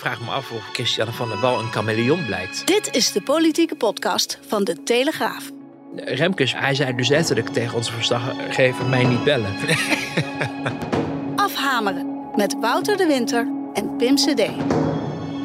Ik vraag me af of Christiane van der Wal een chameleon blijkt. Dit is de politieke podcast van de Telegraaf. Remkes, hij zei dus letterlijk tegen onze verslaggever mij niet bellen. Afhameren met Wouter de Winter en Pim CD.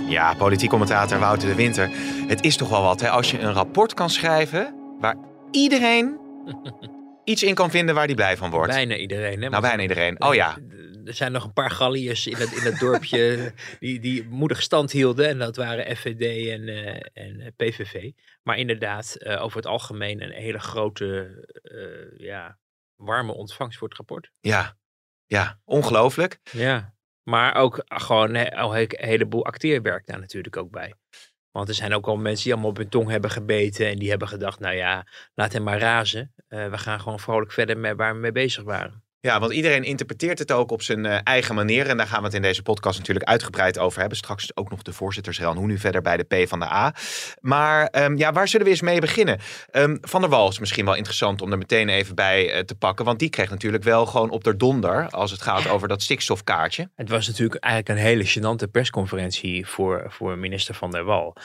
Ja, politiek commentator Wouter de Winter. Het is toch wel wat hè, als je een rapport kan schrijven waar iedereen iets in kan vinden waar die blij van wordt. Bijna iedereen. Hè? Nou, bijna iedereen. Oh ja. Er zijn nog een paar galliërs in het, in het dorpje die, die moedig stand hielden. En dat waren FVD en, eh, en PVV. Maar inderdaad, eh, over het algemeen een hele grote, eh, ja, warme ontvangst voor het rapport. Ja, ja, ongelooflijk. Ja, maar ook gewoon een heleboel acteerwerk daar natuurlijk ook bij. Want er zijn ook al mensen die allemaal op hun tong hebben gebeten. En die hebben gedacht, nou ja, laat hem maar razen. we gaan gewoon vrolijk verder met waar we mee bezig waren. Ja, want iedereen interpreteert het ook op zijn uh, eigen manier. En daar gaan we het in deze podcast natuurlijk uitgebreid over hebben. Straks ook nog de voorzittersrel. Hoe nu verder bij de P van de A. Maar um, ja, waar zullen we eens mee beginnen? Um, van der Wal is misschien wel interessant om er meteen even bij uh, te pakken. Want die kreeg natuurlijk wel gewoon op de donder. Als het gaat over dat stikstofkaartje. Het was natuurlijk eigenlijk een hele gênante persconferentie voor, voor minister van der Wal.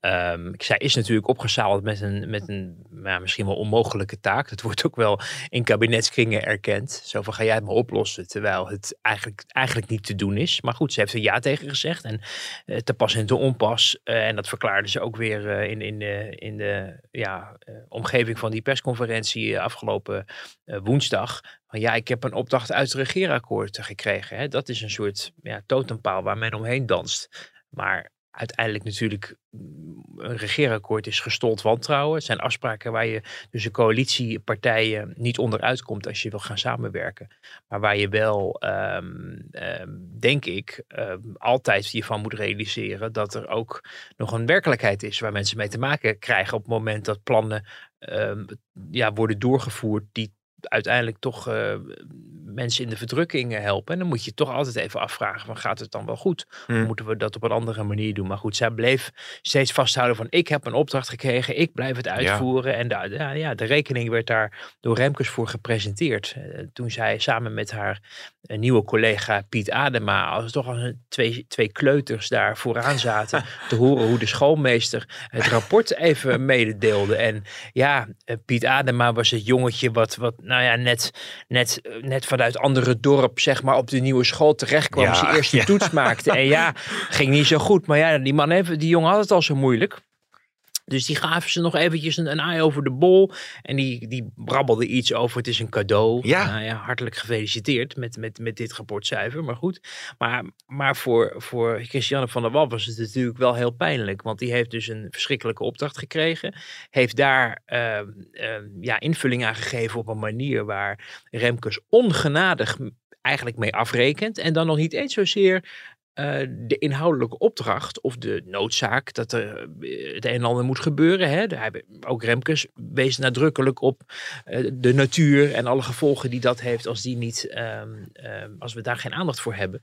Um, zij is natuurlijk opgezadeld met een, met een nou, misschien wel onmogelijke taak. Dat wordt ook wel in kabinetskringen erkend. Zo ga jij het maar oplossen. Terwijl het eigenlijk, eigenlijk niet te doen is. Maar goed, ze heeft er ja tegen gezegd. En uh, te pas en te onpas. Uh, en dat verklaarde ze ook weer in, in de, in de ja, omgeving van die persconferentie afgelopen woensdag. Van ja, ik heb een opdracht uit het regeerakkoord gekregen. Hè. Dat is een soort ja, waar men omheen danst. Maar uiteindelijk natuurlijk mm, een regeerakkoord is gestold wantrouwen. Het zijn afspraken waar je dus de coalitiepartijen niet onderuit komt als je wil gaan samenwerken. Maar waar je wel, um, um, denk ik, um, altijd je van moet realiseren dat er ook nog een werkelijkheid is waar mensen mee te maken krijgen op het moment dat plannen ja, worden doorgevoerd die uiteindelijk toch uh, mensen in de verdrukking helpen. En dan moet je toch altijd even afvragen van gaat het dan wel goed? Hmm. Of moeten we dat op een andere manier doen? Maar goed, zij bleef steeds vasthouden van ik heb een opdracht gekregen, ik blijf het uitvoeren. En de, ja, ja, de rekening werd daar door Remkes voor gepresenteerd. Uh, toen zij samen met haar uh, nieuwe collega Piet Adema, als toch als twee, twee kleuters daar vooraan zaten, te horen hoe de schoolmeester het rapport even mededeelde. En ja, Piet Adema was het jongetje wat, wat nou ja, net, net, net vanuit andere dorp, zeg maar, op de nieuwe school terecht kwam. Ja, zijn eerste ja. toets maakte. En ja, ging niet zo goed. Maar ja, die man heeft, die jongen had het al zo moeilijk. Dus die gaven ze nog eventjes een, een ei over de bol. En die, die brabbelde iets over het is een cadeau. Ja. Nou ja, hartelijk gefeliciteerd met, met, met dit rapportcijfer. Maar goed. Maar, maar voor, voor Christiane van der Wal was het natuurlijk wel heel pijnlijk. Want die heeft dus een verschrikkelijke opdracht gekregen. Heeft daar uh, uh, ja, invulling aan gegeven op een manier waar Remkes ongenadig eigenlijk mee afrekent. En dan nog niet eens zozeer uh, de inhoudelijke opdracht of de noodzaak dat er het een en ander moet gebeuren. Hè. Ook Remkes wees nadrukkelijk op uh, de natuur en alle gevolgen die dat heeft als, die niet, um, um, als we daar geen aandacht voor hebben.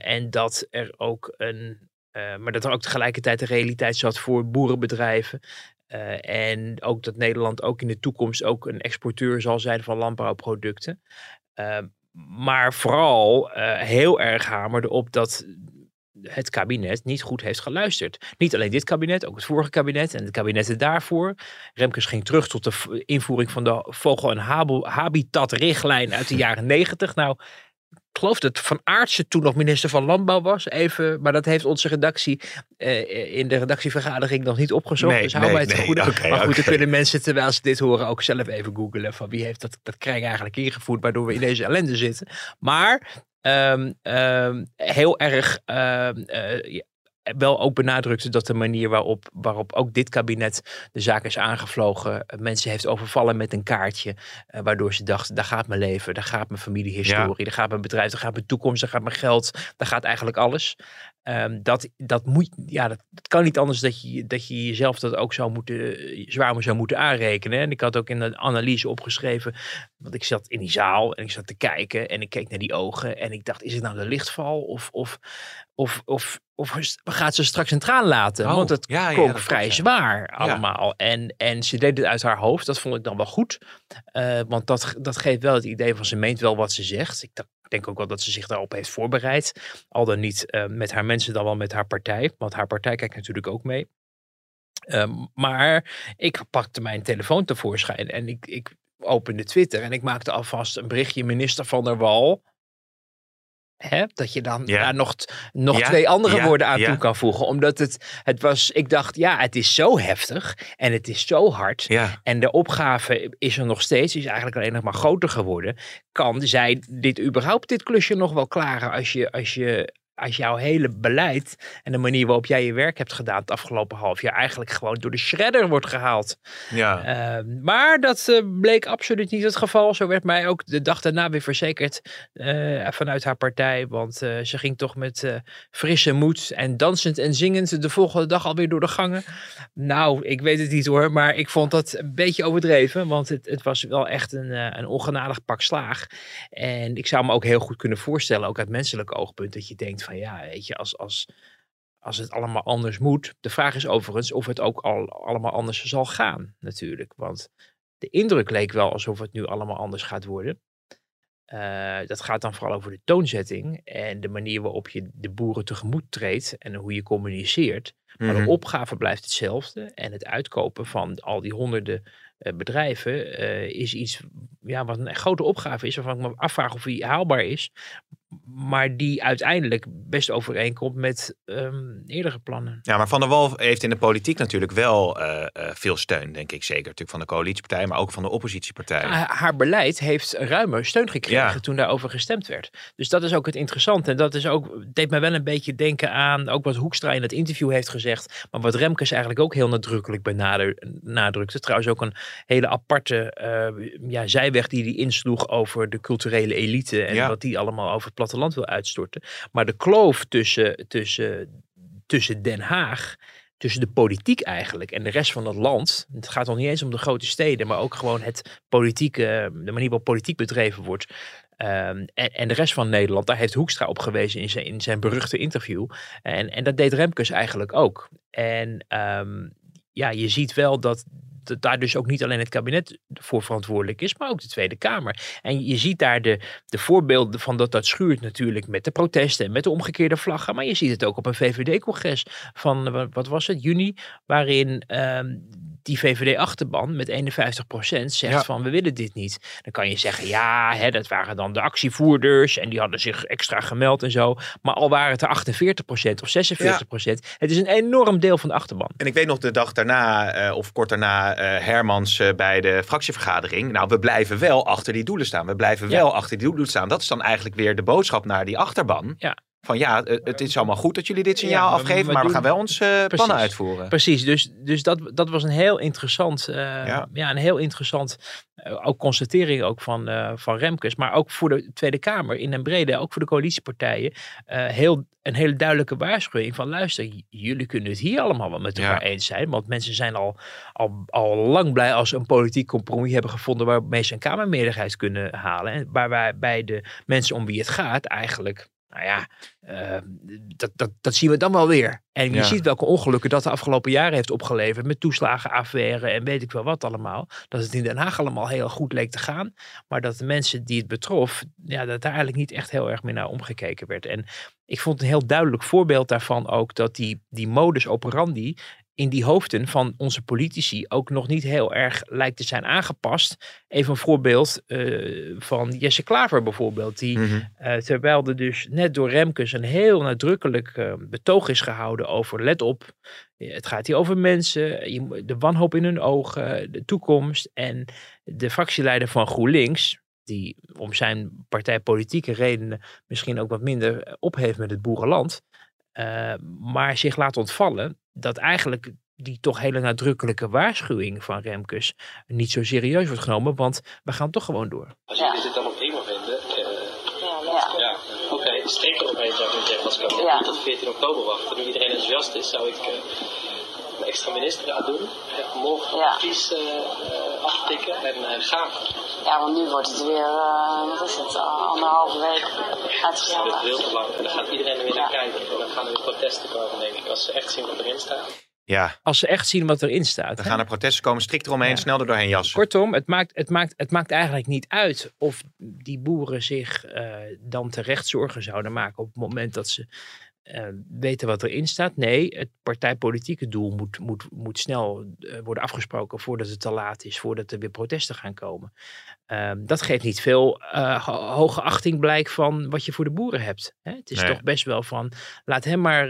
En dat er ook een, maar dat er ook tegelijkertijd de realiteit zat voor boerenbedrijven. en ook dat Nederland ook in de toekomst ook een exporteur zal zijn van landbouwproducten maar vooral uh, heel erg hamerde op dat het kabinet niet goed heeft geluisterd. Niet alleen dit kabinet, ook het vorige kabinet en de kabinetten daarvoor. Remkes ging terug tot de invoering van de vogel- en habitatrichtlijn uit de jaren negentig. Nou, ik geloof dat Van Aartsen toen nog minister van Landbouw was. Even, maar dat heeft onze redactie uh, in de redactievergadering nog niet opgezocht. Nee, dus hou nee, mij het nee, goede. okay, maar goed, okay. dan kunnen mensen terwijl ze dit horen ook zelf even googlen. Van wie heeft dat, dat krijg eigenlijk ingevoerd waardoor we in deze ellende zitten. Maar um, um, heel erg um, uh, wel ook benadrukte dat de manier waarop, waarop ook dit kabinet de zaak is aangevlogen, mensen heeft overvallen met een kaartje, uh, waardoor ze dachten, daar gaat mijn leven, daar gaat mijn familiehistorie, ja. daar gaat mijn bedrijf, daar gaat mijn toekomst, daar gaat mijn geld, daar gaat eigenlijk alles. Ehm, dat, dat, moet, ja, dat, dat, kan niet anders dat je, dat je jezelf dat ook zou moeten, zwaar zou moeten aanrekenen. En ik had ook in de analyse opgeschreven, want ik zat in die zaal en ik zat te kijken en ik keek naar die ogen en ik dacht, is het nou de lichtval of, of, of, of, of gaat ze straks een traan laten? Oh, want het ja, vrij klopt, ja. zwaar allemaal. En, en ze deed het uit haar hoofd, dat vond ik dan wel goed. Eh, want dat, dat geeft wel het idee van ze meent wel wat ze zegt. Ik denk ook wel dat ze zich daarop heeft voorbereid. Al dan niet eh, met haar mensen, dan wel met haar partij. Want haar partij kijkt natuurlijk ook mee. Ehm, maar ik pakte mijn telefoon tevoorschijn en ik, ik opende Twitter en ik maakte alvast een berichtje minister van der Wal. Hè, dat je dan Ja. daar nog, nog Ja, twee andere ja, woorden aan toe kan voegen. Omdat het, het was, ik dacht, ja, het is zo heftig en het is zo hard. Ja, En de opgave is er nog steeds, is eigenlijk alleen nog maar groter geworden. Kan zij dit überhaupt, dit klusje nog wel klaren als je, als je, als jouw hele beleid en de manier waarop jij je werk hebt gedaan het afgelopen half jaar eigenlijk gewoon door de shredder wordt gehaald. ja. Ehm, maar dat eh, bleek absoluut niet het geval. Zo werd mij ook de dag daarna weer verzekerd eh, vanuit haar partij. Want eh, ze ging toch met frisse moed en dansend en zingend de volgende dag alweer door de gangen. Nou, ik weet het niet hoor, maar ik vond dat een beetje overdreven. Want het, het was wel echt een, een ongenadig pak slaag. En ik zou me ook heel goed kunnen voorstellen, ook uit menselijk oogpunt, dat je denkt van ja, weet je, als, als, als het allemaal anders moet. De vraag is overigens of het ook al allemaal anders zal gaan, natuurlijk. Want de indruk leek wel alsof het nu allemaal anders gaat worden. Eh, dat gaat dan vooral over de toonzetting en de manier waarop je de boeren tegemoet treedt en hoe je communiceert. Maar Mhm. de opgave blijft hetzelfde. En het uitkopen van al die honderden eh, bedrijven eh, is iets ja, wat een grote opgave is. Waarvan ik me afvraag of die haalbaar is. Maar die uiteindelijk best overeenkomt met ehm, eerdere plannen. Ja, maar Van der Wal heeft in de politiek natuurlijk wel eh, eh, veel steun, denk ik. Zeker natuurlijk van de coalitiepartijen, maar ook van de oppositiepartijen. Ha- Haar beleid heeft ruime steun gekregen Ja. toen daarover gestemd werd. Dus dat is ook het interessante. En dat is ook, deed mij wel een beetje denken aan ook wat Hoekstra in het interview heeft gezegd. Maar wat Remkes eigenlijk ook heel nadrukkelijk benadrukte. Trouwens ook een hele aparte eh, ja, zijweg die hij insloeg over de culturele elite. En Ja. wat die allemaal over platteland wil uitstorten. Maar de kloof tussen, tussen, tussen Den Haag tussen de politiek eigenlijk en de rest van het land. Het gaat nog niet eens om de grote steden, maar ook gewoon het politieke, de manier waarop politiek bedreven wordt. Ehm, en, en de rest van Nederland, daar heeft Hoekstra op gewezen in zijn, in zijn beruchte interview. En, en dat deed Remkes eigenlijk ook. En ehm, ja, je ziet wel dat, dat daar dus ook niet alleen het kabinet voor verantwoordelijk is, maar ook de Tweede Kamer. En je ziet daar de, de voorbeelden van dat dat schuurt natuurlijk met de protesten en met de omgekeerde vlaggen. Maar je ziet het ook op een VVD-congres van, eh, wat was het, juni, waarin ehm, die VVD-achterban met 51% zegt Ja. van we willen dit niet. Dan kan je zeggen, ja, hè, dat waren dan de actievoerders en die hadden zich extra gemeld en zo. Maar al waren het er 48% of 46%, het is een enorm deel van de achterban. En ik weet nog de dag daarna, eh, of kort daarna, eh, Hermans eh, bij de fractievergadering. Nou, we blijven wel achter die doelen staan. We blijven Ja. wel achter die doelen staan. Dat is dan eigenlijk weer de boodschap naar die achterban. Ja. Van ja, het is allemaal goed dat jullie dit signaal Ja, afgeven, we maar we gaan wel ons eh, Precies. plannen uitvoeren. Precies, dus, dus dat, dat was een heel interessant, eh, Ja. ja. een heel interessant, eh, ook constatering ook van, eh, van Remkes, maar ook voor de Tweede Kamer in een brede, ook voor de coalitiepartijen, eh, heel, een hele duidelijke waarschuwing van luister, jullie kunnen het hier allemaal wel met Ja. elkaar eens zijn, want mensen zijn al, al, al lang blij als ze een politiek compromis hebben gevonden waarmee ze een Kamermeerderheid kunnen halen, en waarbij bij de mensen om wie het gaat eigenlijk nou ja, eh, dat, dat, dat zien we dan wel weer. En je Ja. ziet welke ongelukken dat de afgelopen jaren heeft opgeleverd. Met toeslagenaffaire en weet ik wel wat allemaal. Dat het in Den Haag allemaal heel goed leek te gaan. Maar dat de mensen die het betrof, ja, dat daar eigenlijk niet echt heel erg meer naar omgekeken werd. En ik vond een heel duidelijk voorbeeld daarvan ook dat die, die modus operandi in die hoofden van onze politici ook nog niet heel erg lijkt te zijn aangepast. Even een voorbeeld eh, van Jesse Klaver bijvoorbeeld. Die Mhm. eh, terwijl er dus net door Remkes een heel nadrukkelijk eh, betoog is gehouden over let op, het gaat hier over mensen, je, de wanhoop in hun ogen, de toekomst. En de fractieleider van GroenLinks, die om zijn partijpolitieke redenen misschien ook wat minder eh, opheeft met het boerenland, maar zich laat ontvallen dat eigenlijk die toch hele nadrukkelijke waarschuwing van Remkes niet zo serieus wordt genomen, want we gaan toch gewoon door. Als jullie dit allemaal prima vinden, eh, ja, oké, steek er opeens uit moet zeggen, als ik Ja. niet tot 14 oktober wacht en nu iedereen enthousiast is, zou ik eh, een extra ministerraad doen. En morgen Ja. advies eh, eh, aftikken en eh, gaan. Ja, want nu wordt het weer, eh, wat is het, uh, anderhalve week Dat is uitgesteld. veel te lang. En dan gaat iedereen er weer naar kijken. En dan gaan er weer protesten komen, denk ik, als ze echt zien wat erin staat. Ja, Als ze echt zien wat erin staat. dan hè? gaan er protesten komen, strikt eromheen, Ja. snel er doorheen jassen. Kortom, het maakt, het, maakt, het maakt eigenlijk niet uit of die boeren zich eh, dan terecht zorgen zouden maken op het moment dat ze eh, weten wat erin staat. Nee, het partijpolitieke doel moet, moet, moet snel eh, worden afgesproken voordat het te laat is, voordat er weer protesten gaan komen. Ehm, dat geeft niet veel eh, ho- hoge achting blijk van wat je voor de boeren hebt. Hè? Het is Nee. toch best wel van, laat hem maar,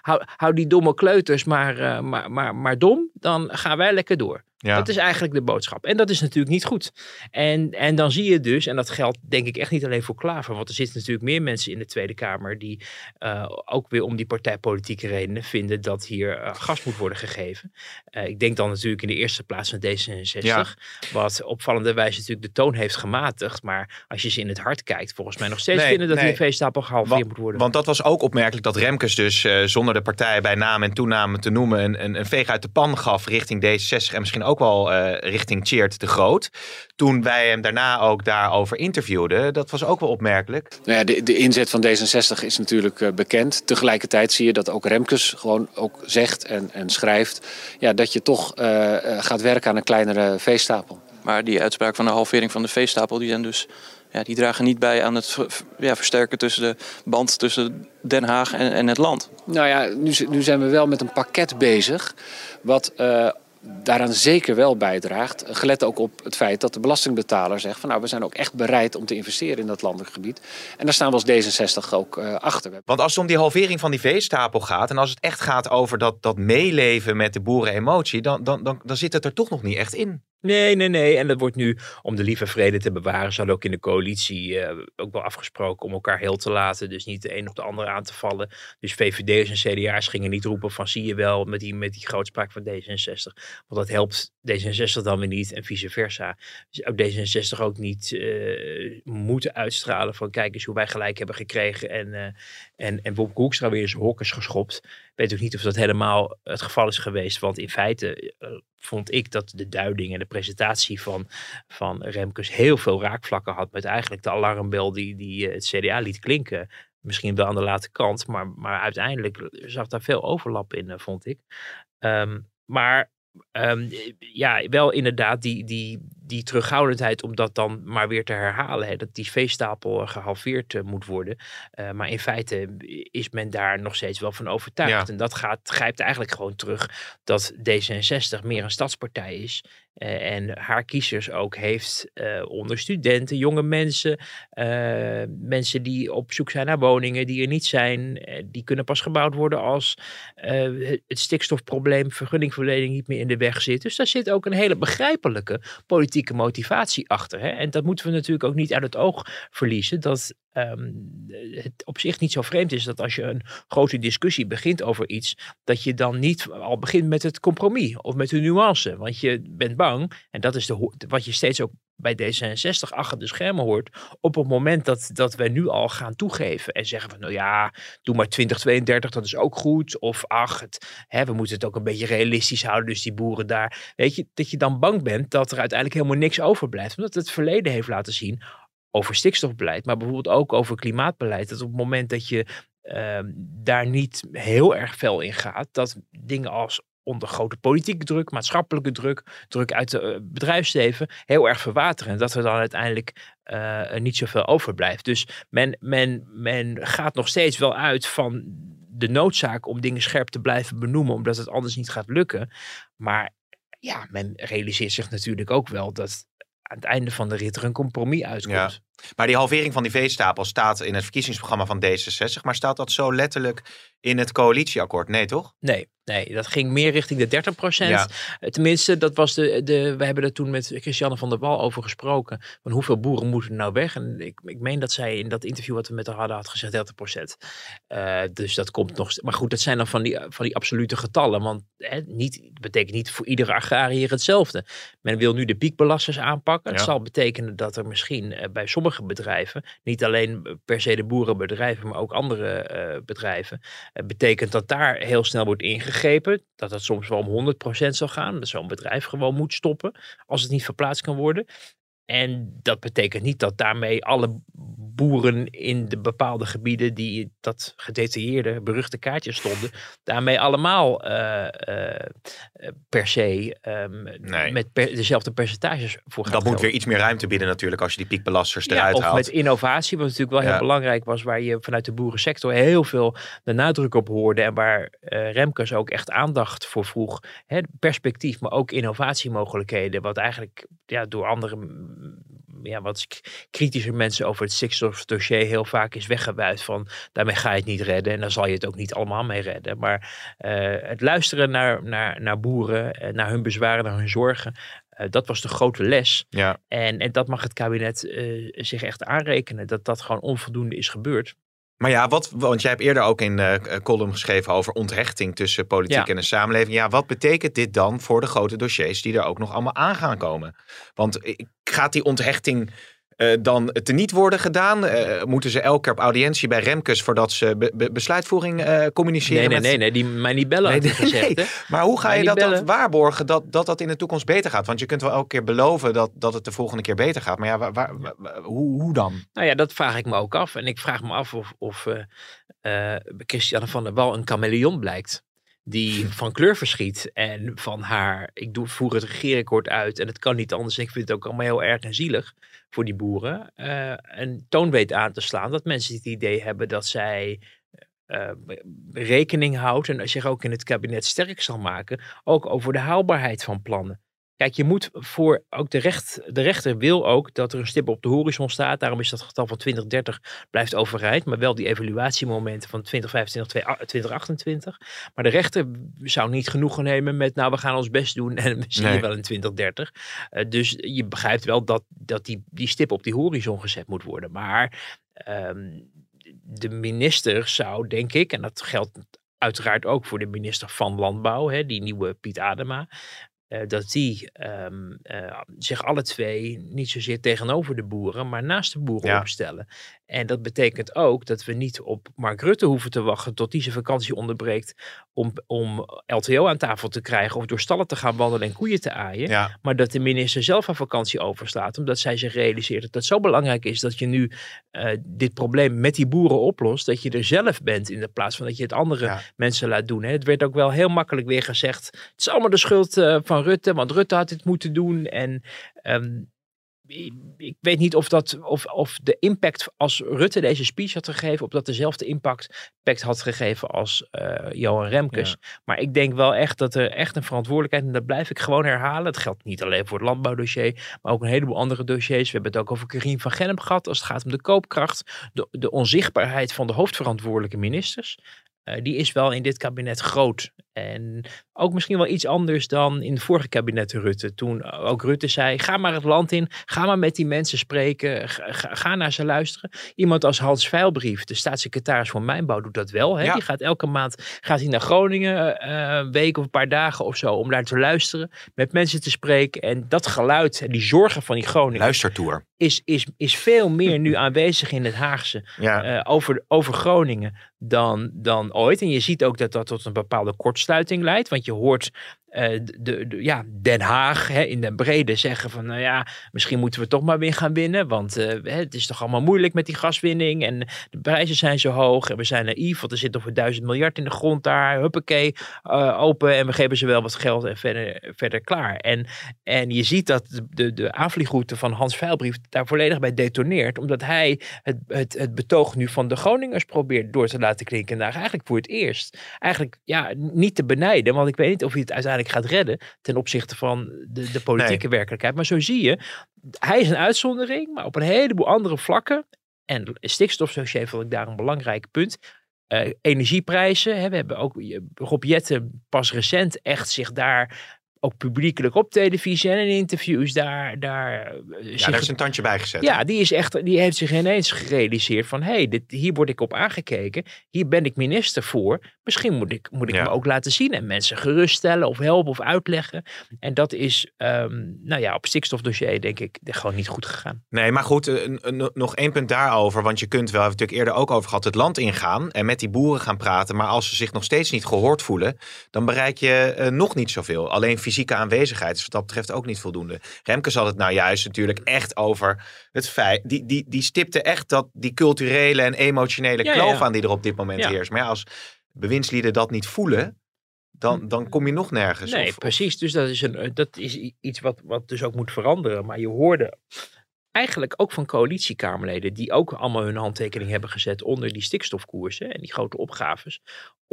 hou, hou die domme kleuters maar, maar, maar, maar dom, dan gaan wij lekker door. Ja. Dat is eigenlijk de boodschap. En dat is natuurlijk niet goed. En, en dan zie je dus, en dat geldt denk ik echt niet alleen voor Klaver, want er zitten natuurlijk meer mensen in de Tweede Kamer die eh, ook weer om die partijpolitieke redenen vinden dat hier eh, gas moet worden gegeven. Eh, ik denk dan natuurlijk in de eerste plaats van D66, Ja. wat opvallende wijze natuurlijk de toon heeft gematigd. Maar als je ze in het hart kijkt, volgens mij nog steeds Nee, vinden dat nee. die veestapel gehalveerd moet worden. want dat was ook opmerkelijk dat Remkes dus zonder de partij bij naam en toename te noemen een, een, een veeg uit de pan gaf richting D66 en misschien ook wel eh, richting Tjeerd de Groot. Toen wij hem daarna ook daarover interviewden, dat was ook wel opmerkelijk. Nou ja, de, de inzet van D66 is natuurlijk eh, bekend. Tegelijkertijd zie je dat ook Remkes gewoon ook zegt en, en schrijft... Ja, dat je toch eh, gaat werken aan een kleinere veestapel. Maar die uitspraak van de halvering van de veestapel, die, zijn dus, ja, die dragen niet bij aan het ja, versterken tussen de band tussen Den Haag en, en het land. Nou ja, nu, zijn we wel met een pakket bezig... wat eh, daaraan zeker wel bijdraagt. Gelet ook op het feit dat de belastingbetaler zegt... van nou, we zijn ook echt bereid om te investeren in dat landelijk gebied. En daar staan we als D66 ook eh, achter. Want als het om die halvering van die veestapel gaat en als het echt gaat over dat, dat meeleven met de boerenemotie, dan, dan, dan, dan zit het er toch nog niet echt in. Nee, nee, nee. En dat wordt nu, om de lieve vrede te bewaren, zal ook in de coalitie eh, ook wel afgesproken om elkaar heel te laten. Dus niet de een op de ander aan te vallen. Dus VVD'ers en CDA's gingen niet roepen van zie je wel met die, met die grootspraak van D66. Want dat helpt D66 dan weer niet en vice versa. Dus ook D66 ook niet eh, moeten uitstralen van kijk eens hoe wij gelijk hebben gekregen. En, eh en, en Bob weer zijn hok is geschopt. Ik weet ook niet of dat helemaal het geval is geweest. Want in feite eh, vond ik dat de duiding en de presentatie van, van Remkes heel veel raakvlakken had met eigenlijk de alarmbel die, die het CDA liet klinken. Misschien wel aan de late kant, maar, maar uiteindelijk zag daar veel overlap in, vond ik. Ehm, maar ehm, ja, wel inderdaad die, die, die terughoudendheid om dat dan maar weer te herhalen. Hè, dat die veestapel eh, gehalveerd eh, moet worden. Eh, maar in feite is men daar nog steeds wel van overtuigd. Ja. En dat gaat, grijpt eigenlijk gewoon terug dat D66 meer een stadspartij is. Eh, en haar kiezers ook heeft eh, onder studenten, jonge mensen, eh, mensen die op zoek zijn naar woningen die er niet zijn. die kunnen pas gebouwd worden als het stikstofprobleem, vergunningverlening niet meer in de weg zit. Dus daar zit ook een hele begrijpelijke politieke motivatie achter. Hè? En dat moeten we natuurlijk ook niet uit het oog verliezen. Dat ehm, het op zich niet zo vreemd is dat als je een grote discussie begint over iets, dat je dan niet al begint met het compromis of met de nuance. Want je bent bang, en dat is de, wat je steeds ook bij D66 achter de schermen hoort, op het moment dat, dat we nu al gaan toegeven en zeggen van nou ja, doe maar 2032, dat is ook goed. Of ach, het, hè, we moeten het ook een beetje realistisch houden, dus die boeren daar. Weet je, dat je dan bang bent dat er uiteindelijk helemaal niks overblijft. Omdat het verleden heeft laten zien over stikstofbeleid, maar bijvoorbeeld ook over klimaatbeleid. Dat op het moment dat je ehm, daar niet heel erg fel in gaat, dat dingen als onder grote politieke druk, maatschappelijke druk, druk uit de eh, bedrijfsleven, heel erg verwateren. En dat er dan uiteindelijk er niet zoveel overblijft. Dus men, men, men gaat nog steeds wel uit van de noodzaak om dingen scherp te blijven benoemen, omdat het anders niet gaat lukken. Maar ja, men realiseert zich natuurlijk ook wel dat aan het einde van de rit er een compromis uitkomt. Maar die halvering van die veestapel staat in het verkiezingsprogramma van D66. Maar staat dat zo letterlijk in het coalitieakkoord? Nee, toch? Nee. Nee, dat ging meer richting de 30 procent. Ja. Tenminste, dat was de, de. We hebben er toen met Christiane van der Wal over gesproken. Van hoeveel boeren moeten er nou weg? En ik, ik meen dat zij in dat interview wat we met haar hadden, had gezegd 30 procent. dus dat komt nog. Maar goed, dat zijn dan van die, van die absolute getallen. Want hè, niet, het betekent niet voor iedere agrariër hetzelfde. Men wil nu de piekbelasters aanpakken. Het Ja. zal betekenen dat er misschien eh, bij sommige bedrijven, niet alleen per se de boerenbedrijven, maar ook andere eh, bedrijven, het betekent dat daar heel snel wordt ingegrepen. Dat het soms wel om 100% zal gaan. Dat zo'n bedrijf gewoon moet stoppen als het niet verplaatst kan worden. En dat betekent niet dat daarmee alle boeren in de bepaalde gebieden die dat gedetailleerde, beruchte kaartje stonden, daarmee allemaal eh, eh, per se ehm, Nee. met per- dezelfde percentages voor gaan Dat moet weer iets meer ruimte bieden natuurlijk als je die piekbelasters Ja, eruit of haalt. met innovatie, wat natuurlijk wel Ja. heel belangrijk was, waar je vanuit de boerensector heel veel de nadruk op hoorde en waar eh, Remkes ook echt aandacht voor vroeg. Hè, perspectief, maar ook innovatiemogelijkheden, wat eigenlijk ja, door andere, ja, wat kritische mensen over het stikstofdossier heel vaak is weggewuid van daarmee ga je het niet redden en dan zal je het ook niet allemaal mee redden. Maar eh, het luisteren naar, naar, naar boeren, eh, naar hun bezwaren, naar hun zorgen, eh, dat was de grote les. Ja. En, en dat mag het kabinet eh, zich echt aanrekenen. Dat dat gewoon onvoldoende is gebeurd. Maar ja, wat, want jij hebt eerder ook in eh column geschreven over onthechting tussen politiek Ja. en de samenleving. Ja, wat betekent dit dan voor de grote dossiers die er ook nog allemaal aan gaan komen? Want gaat die onthechting eh, dan teniet worden gedaan? Eh, moeten ze elke keer op audiëntie bij Remkes voordat ze be- be- besluitvoering eh, communiceren? Nee, nee, met- nee, nee, die mij niet bellen. Nee, nee, gezegd, nee. Maar hoe ga je dat dan waarborgen dat, dat dat in de toekomst beter gaat? Want je kunt wel elke keer beloven dat, dat het de volgende keer beter gaat. Maar ja, waar, waar- waar- hoe, hoe dan? Nou ja, dat vraag ik me ook af. En ik vraag me af of, of Christiane van der Wal een chameleon blijkt. Die van kleur verschiet en van haar, ik doe, voer het regeerakkoord uit en het kan niet anders. Ik vind het ook allemaal heel erg en zielig voor die boeren. eh, een toon weet aan te slaan dat mensen het idee hebben dat zij eh, rekening houdt en zich ook in het kabinet sterk zal maken, ook over de haalbaarheid van plannen. Kijk, je moet voor ook de, recht, de rechter wil ook dat er een stip op de horizon staat. Daarom is dat getal van 2030 blijft overeind. Maar wel die evaluatiemomenten van 2025, 2028. Maar de rechter zou niet genoegen nemen met, nou, we gaan ons best doen en we zien Nee. je wel in 2030. Eh, dus je begrijpt wel dat, dat die, die stip op die horizon gezet moet worden. Maar ehm, de minister zou, denk ik, en dat geldt uiteraard ook voor de minister van Landbouw, hè, die nieuwe Piet Adema. Eh, dat die ehm, eh, zich alle twee niet zozeer tegenover de boeren, maar naast de boeren Ja. opstellen. En dat betekent ook dat we niet op Mark Rutte hoeven te wachten tot hij zijn vakantie onderbreekt om, om LTO aan tafel te krijgen of door stallen te gaan wandelen en koeien te aaien. Ja, Maar dat de minister zelf haar vakantie overslaat. Omdat zij zich realiseert dat het zo belangrijk is dat je nu eh, dit probleem met die boeren oplost. Dat je er zelf bent in de plaats van dat je het andere Ja. mensen laat doen. Hè. Het werd ook wel heel makkelijk weer gezegd. Het is allemaal de schuld eh, van Rutte. Want Rutte had dit moeten doen. En ehm, ik- weet niet of, dat, of, of de impact als Rutte deze speech had gegeven. Of dat dezelfde impact, impact had gegeven als eh, Johan Remkes. Maar ik denk wel echt dat er echt een verantwoordelijkheid, en dat blijf ik gewoon herhalen. Het geldt niet alleen voor het landbouwdossier, maar ook een heleboel andere dossiers. We hebben het ook over Karim van Gennep gehad als het gaat om de koopkracht. De, de onzichtbaarheid van de hoofdverantwoordelijke ministers. eh, die is wel in dit kabinet groot. En ook misschien wel iets anders dan in het vorige kabinet Rutte. Toen ook Rutte zei, ga maar het land in. Ga maar met die mensen spreken. Ga, naar ze luisteren. Iemand als Hans Veilbrief, de staatssecretaris van Mijnbouw, doet dat wel. Hè? Ja. Die gaat elke maand gaat hij naar Groningen, eh, een week of een paar dagen of zo, om daar te luisteren. Met mensen te spreken. En dat geluid en die zorgen van die Groningen luistertour. is, is, is veel meer nu aanwezig in het Haagse Ja. eh, over, over Groningen dan, dan ooit. En je ziet ook dat dat tot een bepaalde kortsluiting leidt. Want je hoort eh, de, ja, Den Haag hè, in den brede zeggen van... nou ja, misschien moeten we toch maar weer gaan winnen. Want eh, het is toch allemaal moeilijk met die gaswinning. En de prijzen zijn zo hoog. En we zijn naïef, want er zit een duizend miljard in de grond daar. Huppakee, eh, open. En we geven ze wel wat geld en verder, verder klaar. En, en je ziet dat de, de, de aanvliegroute van Hans Veilbrief daar volledig bij detoneert. Omdat hij het, het, het betoog nu van de Groningers probeert door te laten klinken. Daar eigenlijk voor het eerst. Eigenlijk ja, niet te benijden. Want ik weet niet of hij het uiteindelijk gaat redden. Ten opzichte van de, de politieke werkelijkheid. Maar zo zie je, hij is een uitzondering. Maar op een heleboel andere vlakken. En het stikstofdossier vond ik daar een belangrijk punt. Eh, energieprijzen. Hè, we hebben ook Rob Jetten pas recent echt zich daar ook publiekelijk op televisie en in interviews daar. daar eh, Ja, daar is een tandje bij gezet. ja, die, is echt, die heeft zich ineens gerealiseerd van... hé, hey, dit- hier word ik op aangekeken. Hier ben ik minister voor. Misschien moet ik, moet ik Ja. me ook laten zien... en mensen geruststellen of helpen of uitleggen. En dat is, ehm, nou ja, op stikstofdossier denk ik gewoon niet goed gegaan. Nee, maar goed, eh, nog één punt daarover. Want je kunt wel, we hebben het natuurlijk eerder ook over gehad, het land ingaan en met die boeren gaan praten. Maar als ze zich nog steeds niet gehoord voelen, dan bereik je eh, nog niet zoveel. Alleen fysieke aanwezigheid is wat dat betreft ook niet voldoende. Remkes had het nou juist natuurlijk echt over het feit, die, die, die stipte echt dat die culturele en emotionele Ja, kloof ja. aan die er op dit moment heerst. Maar ja, als bewindslieden dat niet voelen, dan, dan kom je nog nergens. Nee, Of- precies. Dus dat is, een, eh, dat is iets wat, wat dus ook moet veranderen. Maar je hoorde eigenlijk ook van coalitiekamerleden... die ook allemaal hun handtekening hebben gezet onder die stikstofkoersen... en die grote opgaves.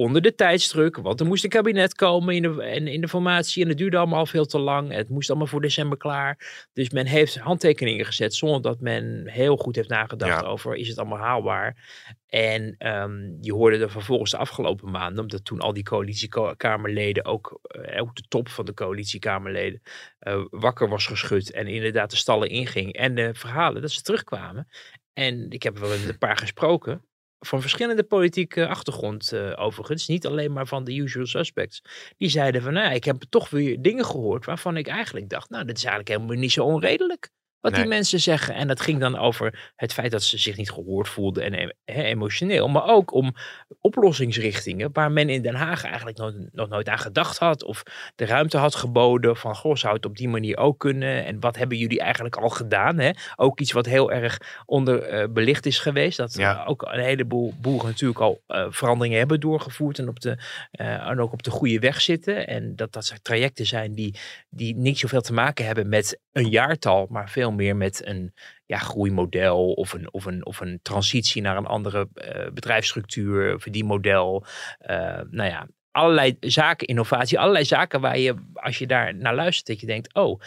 Onder de tijdsdruk, want er moest een kabinet komen in de, en in de formatie... en het duurde allemaal veel te lang. Het moest allemaal voor december klaar. Dus men heeft handtekeningen gezet zonder dat men heel goed heeft nagedacht Ja. over... is het allemaal haalbaar? En ehm, je hoorde er vervolgens de afgelopen maanden, omdat toen al die coalitiekamerleden, ook, eh, ook de top van de coalitiekamerleden, eh, wakker was geschud en inderdaad de stallen inging. En de verhalen dat ze terugkwamen. En ik heb wel met een paar gesproken. Van verschillende politieke achtergrond eh, overigens. Niet alleen maar van de usual suspects. Die zeiden van, nou, ik heb toch weer dingen gehoord waarvan ik eigenlijk dacht, nou, dit is eigenlijk helemaal niet zo onredelijk. Wat die mensen zeggen. En dat ging dan over het feit dat ze zich niet gehoord voelden en emotioneel. Maar ook om oplossingsrichtingen waar men in Den Haag eigenlijk nog, nog nooit aan gedacht had. Of de ruimte had geboden van, goh, zou het op die manier ook kunnen? En wat hebben jullie eigenlijk al gedaan? Hè? Ook iets wat heel erg onderbelicht is geweest. Dat Ja. eh, ook een heleboel boeren natuurlijk al eh, veranderingen hebben doorgevoerd. En, op de, eh, en ook op de goede weg zitten. En dat dat trajecten zijn die, die niet zoveel te maken hebben met een jaartal. Maar veel meer met een ja, groeimodel of een, of, een, of een transitie naar een andere eh, bedrijfsstructuur, verdienmodel. Eh nou ja, allerlei zaken, innovatie, allerlei zaken waar je, als je daar naar luistert, dat je denkt, oh,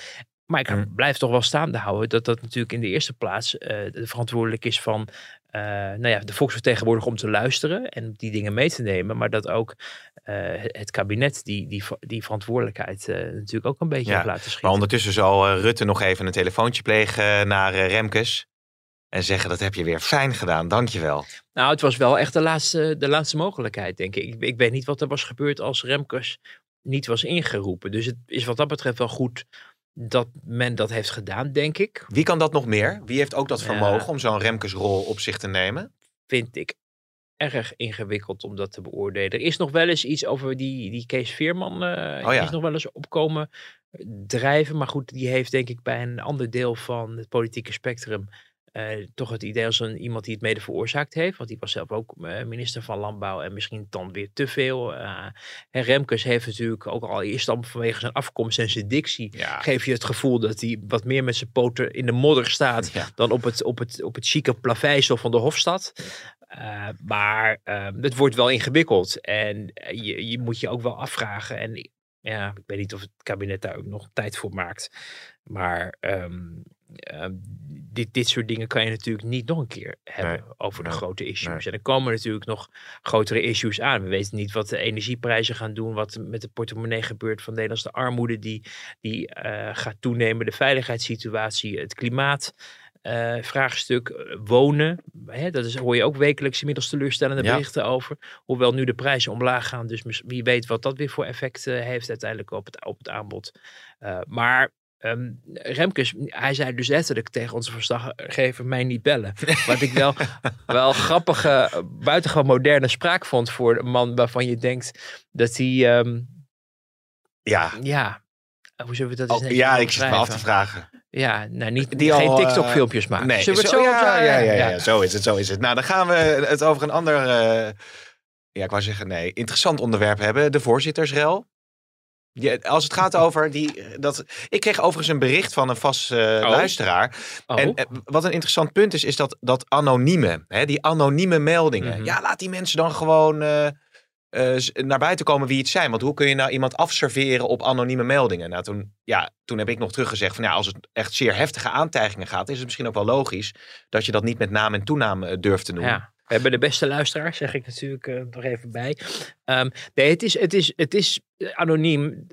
maar ik Mm. blijf toch wel staande houden dat dat natuurlijk in de eerste plaats de verantwoordelijk is van eh, nou ja, de volksvertegenwoordiger om te luisteren en die dingen mee te nemen, maar dat ook eh, het kabinet die, die, die verantwoordelijkheid eh, natuurlijk ook een beetje Ja, laten schieten. Maar ondertussen zal Rutte nog even een telefoontje plegen naar Remkes. En zeggen, dat heb je weer fijn gedaan, dankjewel. Nou, het was wel echt de laatste, de laatste mogelijkheid, denk ik. ik. Ik weet niet wat er was gebeurd als Remkes niet was ingeroepen. Dus het is wat dat betreft wel goed dat men dat heeft gedaan, denk ik. Wie kan dat nog meer? Wie heeft ook dat Ja. vermogen om zo'n Remkesrol op zich te nemen? Vind ik erg ingewikkeld om dat te beoordelen. Er is nog wel eens iets over die, die Kees Veerman. Oh ja. is nog wel eens opkomen drijven. Maar goed, die heeft denk ik bij een ander deel van het politieke spectrum eh, toch het idee als een, iemand die het mede veroorzaakt heeft. Want die was zelf ook eh, minister van Landbouw en misschien dan weer te veel. Eh, en Remkes heeft natuurlijk ook al eerst dan vanwege zijn afkomst en zijn dictie... Ja. geef je het gevoel dat hij wat meer met zijn poten in de modder staat... Ja. dan op het, op het, op het chique plaveisel van de Hofstad. Maar eh, het wordt wel ingewikkeld. En je, je moet je ook wel afvragen. En ja, ik weet niet of het kabinet daar ook nog tijd voor maakt. Maar ehm, ehm, dit, dit soort dingen kan je natuurlijk niet nog een keer hebben Nee, over de nee, grote issues. nee. En er komen natuurlijk nog grotere issues aan. We weten niet wat de energieprijzen gaan doen, wat met de portemonnee gebeurt van Nederlands, de armoede die, die eh, gaat toenemen, de veiligheidssituatie, het klimaat. Eh, vraagstuk eh, wonen, hè, dat is, hoor je ook wekelijks inmiddels teleurstellende Ja. berichten over. Hoewel nu de prijzen omlaag gaan, dus wie weet wat dat weer voor effect eh, heeft uiteindelijk op het, op het aanbod. Maar ehm, Remkes, hij zei dus letterlijk tegen onze verslaggever mij niet bellen. Wat ik wel, wel grappige, buitengewoon moderne spraak vond voor een man waarvan je denkt dat hij, ehm, Ja, ja, hoe zullen we dat eens Oh, ja ik zit me af te vragen. Ja, nou niet, Die geen al, eh, TikTok-filmpjes maken. Nee, Zullen we het zo- ja, ja, ja, ja, zo is het, zo is het. Nou, dan gaan we het over een ander, eh, ja, ik wou zeggen, nee, interessant onderwerp hebben. De voorzittersrel. Ja, als het gaat over die, dat, ik kreeg overigens een bericht van een vast eh, luisteraar. Oh, En wat een interessant punt is, is dat, dat anonieme, hè, die anonieme meldingen. Mhm. Ja, laat die mensen dan gewoon z- naar buiten komen wie het zijn. Want hoe kun je nou iemand afserveren op anonieme meldingen? Nou, toen, ja, toen heb ik nog teruggezegd van ja, als het echt zeer heftige aantijgingen gaat, is het misschien ook wel logisch dat je dat niet met naam en toenaam eh, durft te noemen. ja. We hebben de beste luisteraar, zeg ik natuurlijk uh, nog even bij. Um, nee, het is, het is, het is anoniem.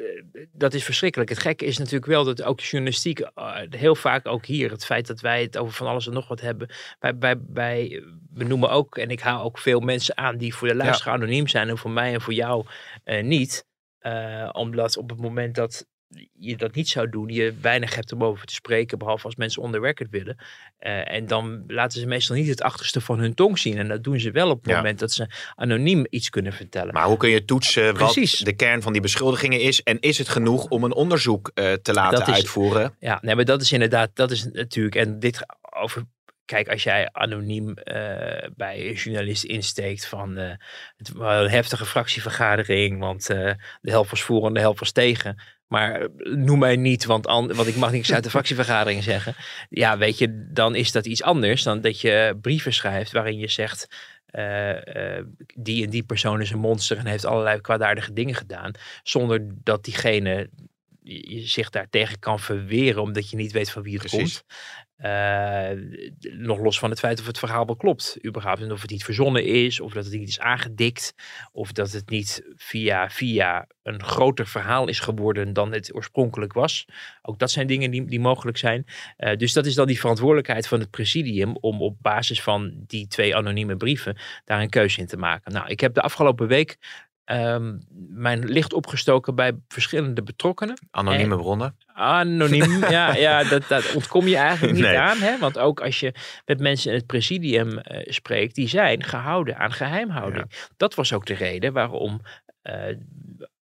Dat is verschrikkelijk. Het gekke is natuurlijk wel dat ook de journalistiek, uh, heel vaak ook hier, het feit dat wij het over van alles en nog wat hebben. Wij, wij, wij we noemen ook, en ik haal ook veel mensen aan die voor de luisteraar anoniem zijn en voor mij en voor jou uh, niet. omdat op het moment dat je dat niet zou doen, je weinig hebt om over te spreken, behalve als mensen onder record willen. Uh, en dan laten ze meestal niet het achterste van hun tong zien. En dat doen ze wel op het moment dat ze anoniem iets kunnen vertellen. Maar hoe kun je toetsen Precies. wat de kern van die beschuldigingen is? En is het genoeg om een onderzoek uh, te laten is, uitvoeren? Ja, nee, maar dat is inderdaad, dat is natuurlijk, en dit over kijk, als jij anoniem uh, bij een journalist insteekt van uh, het een heftige fractievergadering, want uh, de helft was voor en de helft was tegen. Maar noem mij niet, want, want ik mag niks uit de fractievergadering zeggen. Ja, weet je, dan is dat iets anders dan dat je brieven schrijft waarin je zegt. die en die persoon is een monster en heeft allerlei kwaadaardige dingen gedaan. Zonder dat diegene zich daartegen kan verweren omdat je niet weet van wie het komt. Uh, nog los van het feit of het verhaal wel klopt. Überhaupt. En of het niet verzonnen is, of dat het niet is aangedikt, of dat het niet via via een groter verhaal is geworden dan het oorspronkelijk was. Ook dat zijn dingen die, die mogelijk zijn. Uh, dus dat is dan die verantwoordelijkheid van het presidium om op basis van die twee anonieme brieven daar een keuze in te maken. Nou, ik heb de afgelopen week um, mijn licht opgestoken bij verschillende betrokkenen. Anonieme bronnen? Anoniem, ja, ja dat, dat ontkom je eigenlijk niet aan. Hè? Want ook als je met mensen in het presidium uh, spreekt, die zijn gehouden aan geheimhouding. Ja. Dat was ook de reden waarom uh,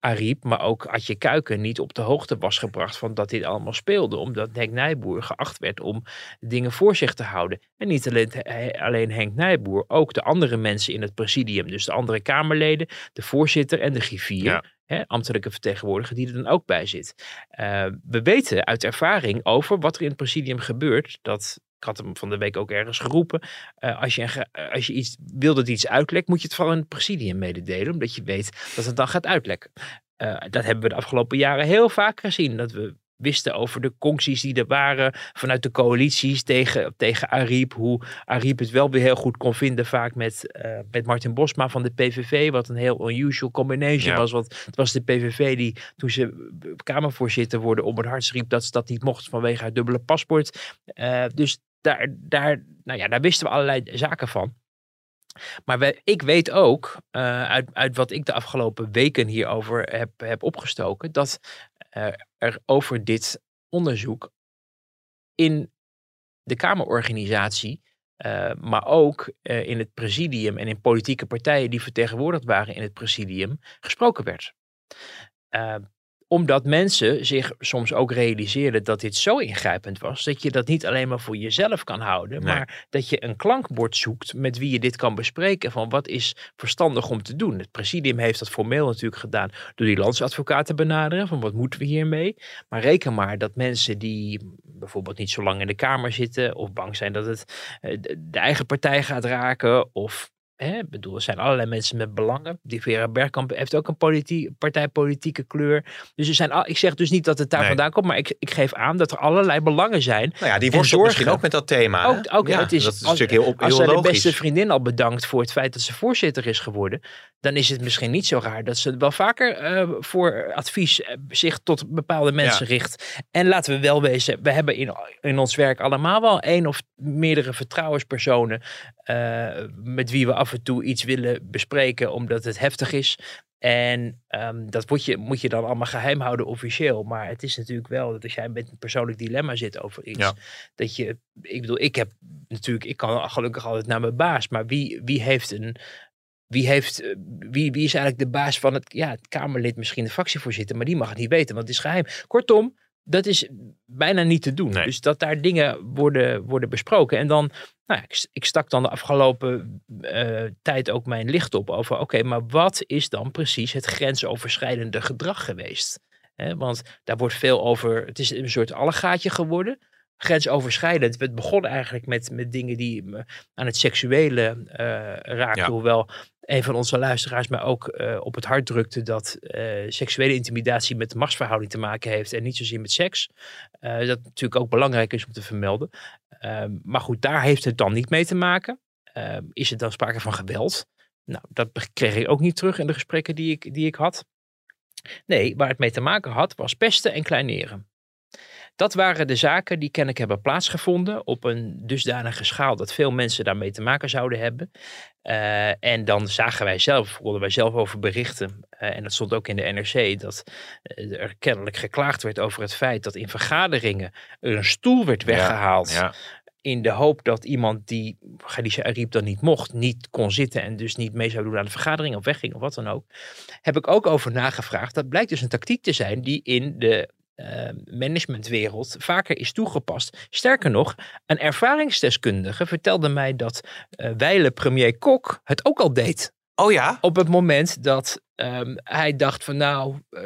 Ariep, maar ook Adje Kuiken niet op de hoogte was gebracht van dat dit allemaal speelde. Omdat Henk Nijboer geacht werd om dingen voor zich te houden. En niet alleen, alleen Henk Nijboer, ook de andere mensen in het presidium. Dus de andere Kamerleden, de voorzitter en de griffier. Hè, ambtelijke vertegenwoordiger die er dan ook bij zit. Uh, we weten uit ervaring over wat er in het presidium gebeurt. Dat ik had hem van de week ook ergens geroepen. Uh, als, je, als je iets wil dat iets uitlekt, moet je het van een presidium mededelen. Omdat je weet dat het dan gaat uitlekken. Uh, dat hebben we de afgelopen jaren heel vaak gezien. Dat we wisten over de concties die er waren vanuit de coalities tegen, tegen Ariep. Hoe Ariep het wel weer heel goed kon vinden vaak met, uh, met Martin Bosma van de PVV. Wat een heel unusual combination ja. was. Want het was de PVV die toen ze Kamervoorzitter worden om het hardst riep dat ze dat niet mocht vanwege haar dubbele paspoort. Uh, dus daar, daar, nou ja, daar wisten we allerlei zaken van. Maar ik weet ook, uh, uit, uit wat ik de afgelopen weken hierover heb, heb opgestoken, dat er over dit onderzoek in de Kamerorganisatie, uh, maar ook in het presidium en in politieke partijen die vertegenwoordigd waren in het presidium, gesproken werd omdat mensen zich soms ook realiseerden dat dit zo ingrijpend was, dat je dat niet alleen maar voor jezelf kan houden, nee. maar dat je een klankbord zoekt met wie je dit kan bespreken van wat is verstandig om te doen. Het presidium heeft dat formeel natuurlijk gedaan door die landsadvocaat te benaderen van wat moeten we hiermee. Maar reken maar dat mensen die bijvoorbeeld niet zo lang in de Kamer zitten of bang zijn dat het eh, de eigen partij gaat raken of Hè, bedoel, er zijn allerlei mensen met belangen. Die Vera Bergkamp heeft ook een politie, partijpolitieke kleur. Dus er zijn, ik zeg dus niet dat het daar nee. vandaan komt, maar ik, ik geef aan dat er allerlei belangen zijn. Nou ja, die worstelt misschien ook met dat thema. Ook, ook, ja, het is, dat is als, natuurlijk heel, heel als logisch. de beste vriendin al bedankt voor het feit dat ze voorzitter is geworden, dan is het misschien niet zo raar dat ze wel vaker uh, voor advies uh, zich tot bepaalde mensen ja. richt. En laten we wel wezen, we hebben in, in ons werk allemaal wel één of meerdere vertrouwenspersonen uh, met wie we af en toe iets willen bespreken omdat het heftig is. En um, dat moet je, moet je dan allemaal geheim houden officieel. Maar het is natuurlijk wel dat als jij met een persoonlijk dilemma zit over iets. Ja. Dat je, ik bedoel, ik heb natuurlijk, ik kan gelukkig altijd naar mijn baas. Maar wie, wie heeft een, wie, heeft, wie, wie is eigenlijk de baas van het, ja, het Kamerlid, misschien de fractievoorzitter, maar die mag het niet weten, want het is geheim. Kortom, dat is bijna niet te doen. Nee. Dus dat daar dingen worden, worden besproken. En dan, nou ja, ik, ik stak dan de afgelopen uh, tijd ook mijn licht op over, oké, okay, maar wat is dan precies het grensoverschrijdende gedrag geweest? He, want daar wordt veel over, het is een soort allegaatje geworden grensoverschrijdend. Het begon eigenlijk met, met dingen die aan het seksuele uh, raakten. Ja. Hoewel een van onze luisteraars mij ook uh, op het hart drukte dat uh, seksuele intimidatie met de machtsverhouding te maken heeft en niet zozeer met seks. dat natuurlijk ook belangrijk is om te vermelden. maar goed, daar heeft het dan niet mee te maken. ehm, is er dan sprake van geweld? Nou, dat kreeg ik ook niet terug in de gesprekken die ik, die ik had. Nee, waar het mee te maken had, was pesten en kleineren. Dat waren de zaken die kennelijk hebben plaatsgevonden op een dusdanige schaal dat veel mensen daarmee te maken zouden hebben. Eh, en dan zagen wij zelf, konden wij zelf over berichten, eh, en dat stond ook in de NRC, dat eh, er kennelijk geklaagd werd over het feit dat in vergaderingen er een stoel werd weggehaald. Ja. In de hoop dat iemand die Khadija Ariep dan niet mocht, niet kon zitten en dus niet mee zou doen aan de vergadering of wegging of wat dan ook. Heb ik ook over nagevraagd. Dat blijkt dus een tactiek te zijn die in de eh, managementwereld vaker is toegepast. Sterker nog, een ervaringsdeskundige vertelde mij dat eh wijle premier Kok het ook al deed. Oh ja? Op het moment dat ehm, hij dacht van nou, eh,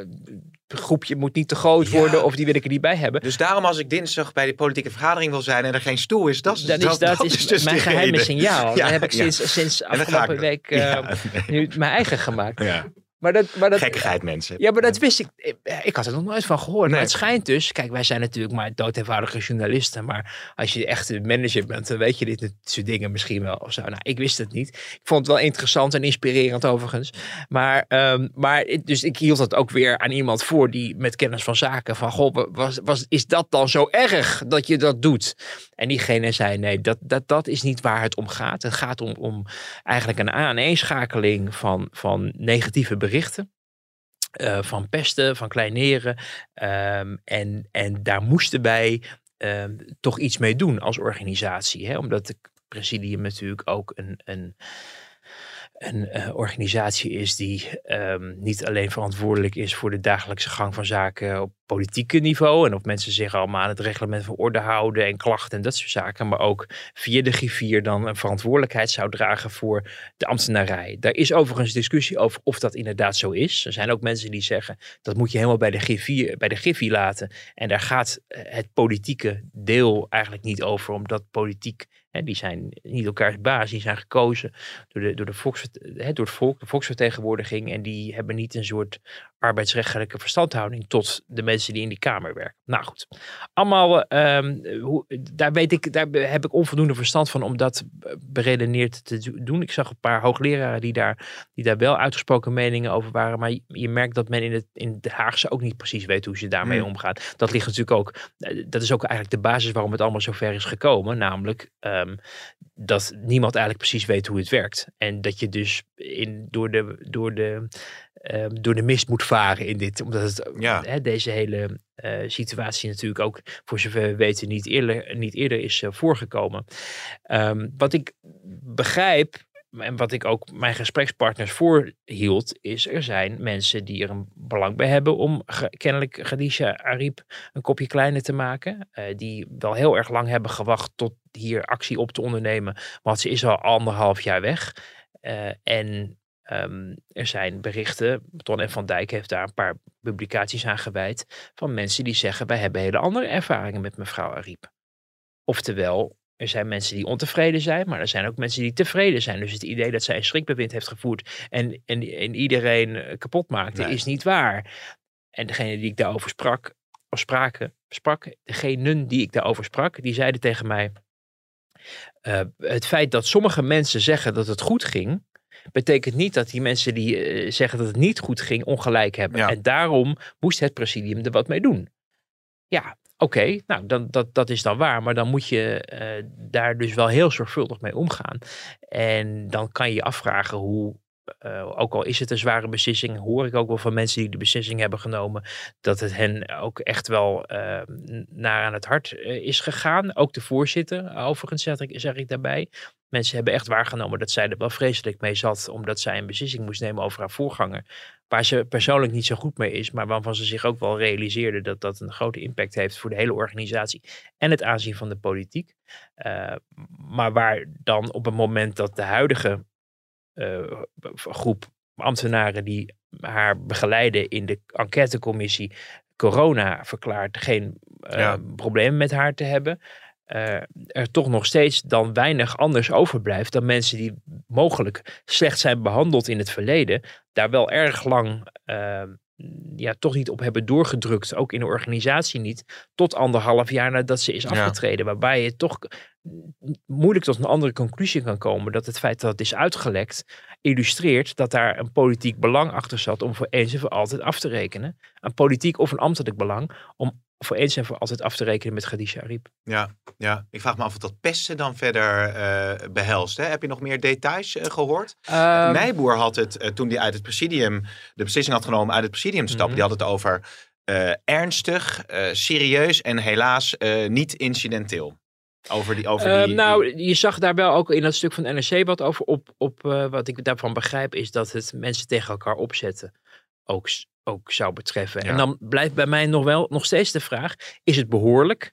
het groepje moet niet te groot Ja. worden of die wil ik er niet bij hebben. Dus daarom als ik dinsdag bij de politieke vergadering wil zijn en er geen stoel is, dat is, Dan is dat, is dus mijn geheime reden. signaal. Ja, dat heb ik ja. sinds, sinds afgelopen week eh, nu mijn eigen gemaakt. ja. Maar dat, maar dat, Gekkigheid mensen. Ja, maar dat wist ik. eh, Ik had er nog nooit van gehoord. Nee. Maar het schijnt dus. Kijk, wij zijn natuurlijk maar doodeenvoudige journalisten. Maar als je echt een manager bent, dan weet je dit soort dingen misschien wel. Of zo. Nou, ik wist het niet. Ik vond het wel interessant en inspirerend overigens. Maar, ehm, maar dus ik hield dat ook weer aan iemand voor die met kennis van zaken. Van, goh, was, was, is dat dan zo erg dat je dat doet? En diegene zei, nee, dat, dat, dat is niet waar het om gaat. Het gaat om, om eigenlijk een aaneenschakeling van, van negatieve berichten. eh, van pesten, van kleineren. ehm, en, en daar moesten wij ehm, toch iets mee doen als organisatie. Hè? Omdat het presidium natuurlijk ook een, een, een eh, organisatie is die ehm, niet alleen verantwoordelijk is voor de dagelijkse gang van zaken op politieke niveau. En of mensen zich allemaal aan het reglement van orde houden en klachten en dat soort zaken. Maar ook via de griffier dan een verantwoordelijkheid zou dragen voor de ambtenarij. Daar is overigens discussie over of dat inderdaad zo is. Er zijn ook mensen die zeggen dat moet je helemaal bij de griffier, laten. En daar gaat eh, het politieke deel eigenlijk niet over, omdat politiek, die zijn niet elkaars baas, die zijn gekozen door, de, door, de door het volk, de volksvertegenwoordiging. En die hebben niet een soort arbeidsrechtelijke verstandhouding tot de mensen die in die Kamer werken. Nou goed, allemaal, ehm, hoe, daar, weet ik, daar heb ik onvoldoende verstand van om dat beredeneerd te do- doen. Ik zag een paar hoogleraren die daar, die daar wel uitgesproken meningen over waren. Maar je, merkt dat men in het, in de Haagse ook niet precies weet hoe ze daarmee Hmm. omgaat. Dat ligt natuurlijk ook, eh, dat is ook eigenlijk de basis waarom het allemaal zo ver is gekomen. Namelijk ehm, dat niemand eigenlijk precies weet hoe het werkt. En dat je dus in, door, de, door, de, ehm, door de mist moet varen in dit. Omdat het, Ja. hè, deze hele eh, situatie natuurlijk ook, voor zover we weten, niet eerder, niet eerder is eh, voorgekomen. Ehm, wat ik begrijp. En wat ik ook mijn gesprekspartners voorhield, is er zijn mensen die er een belang bij hebben om kennelijk Khadija Ariep een kopje kleiner te maken. eh, die wel heel erg lang hebben gewacht tot hier actie op te ondernemen. Want ze is al anderhalf jaar weg. Eh, en ehm, er zijn berichten, Ton en Van Dijk heeft daar een paar publicaties aan gewijd, van mensen die zeggen wij hebben hele andere ervaringen met mevrouw Ariep. Oftewel, er zijn mensen die ontevreden zijn, maar er zijn ook mensen die tevreden zijn. Dus het idee dat zij een schrikbewind heeft gevoerd en, en, en iedereen eh, kapot maakte, Nee. is niet waar. En degene die ik daarover sprak, of spraken, sprak, degenen die ik daarover sprak, die zeiden tegen mij, eh, het feit dat sommige mensen zeggen dat het goed ging, betekent niet dat die mensen die eh, zeggen dat het niet goed ging, ongelijk hebben. Ja. En daarom moest het presidium er wat mee doen. Ja, oké, nou dan, dat, dat is dan waar, maar dan moet je eh, daar dus wel heel zorgvuldig mee omgaan. En dan kan je je afvragen hoe, eh, ook al is het een zware beslissing, hoor ik ook wel van mensen die de beslissing hebben genomen, dat het hen ook echt wel eh, naar aan het hart is gegaan. Ook de voorzitter, overigens zeg ik, zeg ik daarbij. Mensen hebben echt waargenomen dat zij er wel vreselijk mee zat, omdat zij een beslissing moest nemen over haar voorganger. Waar ze persoonlijk niet zo goed mee is, maar waarvan ze zich ook wel realiseerde dat dat een grote impact heeft voor de hele organisatie en het aanzien van de politiek. Eh, maar waar dan op het moment dat de huidige eh, groep ambtenaren die haar begeleiden in de enquêtecommissie corona verklaart geen eh, Ja. problemen met haar te hebben. Eh, er toch nog steeds dan weinig anders overblijft dan mensen die mogelijk slecht zijn behandeld in het verleden, daar wel erg lang eh, ja, toch niet op hebben doorgedrukt, ook in de organisatie niet, tot anderhalf jaar nadat ze is Ja. afgetreden. Waarbij je toch moeilijk tot een andere conclusie kan komen. Dat het feit dat het is uitgelekt illustreert dat daar een politiek belang achter zat om voor eens en voor altijd af te rekenen. Een politiek of een ambtelijk belang om voor eens en voor altijd af te rekenen met Khadija Ariep. Ja, ja, ik vraag me af of dat pesten dan verder eh, behelst. Hè? Heb je nog meer details eh, gehoord? Ehm, Nijboer had het, eh, toen hij uit het presidium de beslissing had genomen uit het presidium te stappen, Mhm. die had het over eh, ernstig, eh, serieus en helaas eh, niet incidenteel. Over die, over die, nou, je zag daar wel ook in dat stuk van NRC wat over op. op eh, wat ik daarvan begrijp, is dat het mensen tegen elkaar opzetten ook, ook zou betreffen. Ja. En dan blijft bij mij nog wel nog steeds de vraag: is het behoorlijk?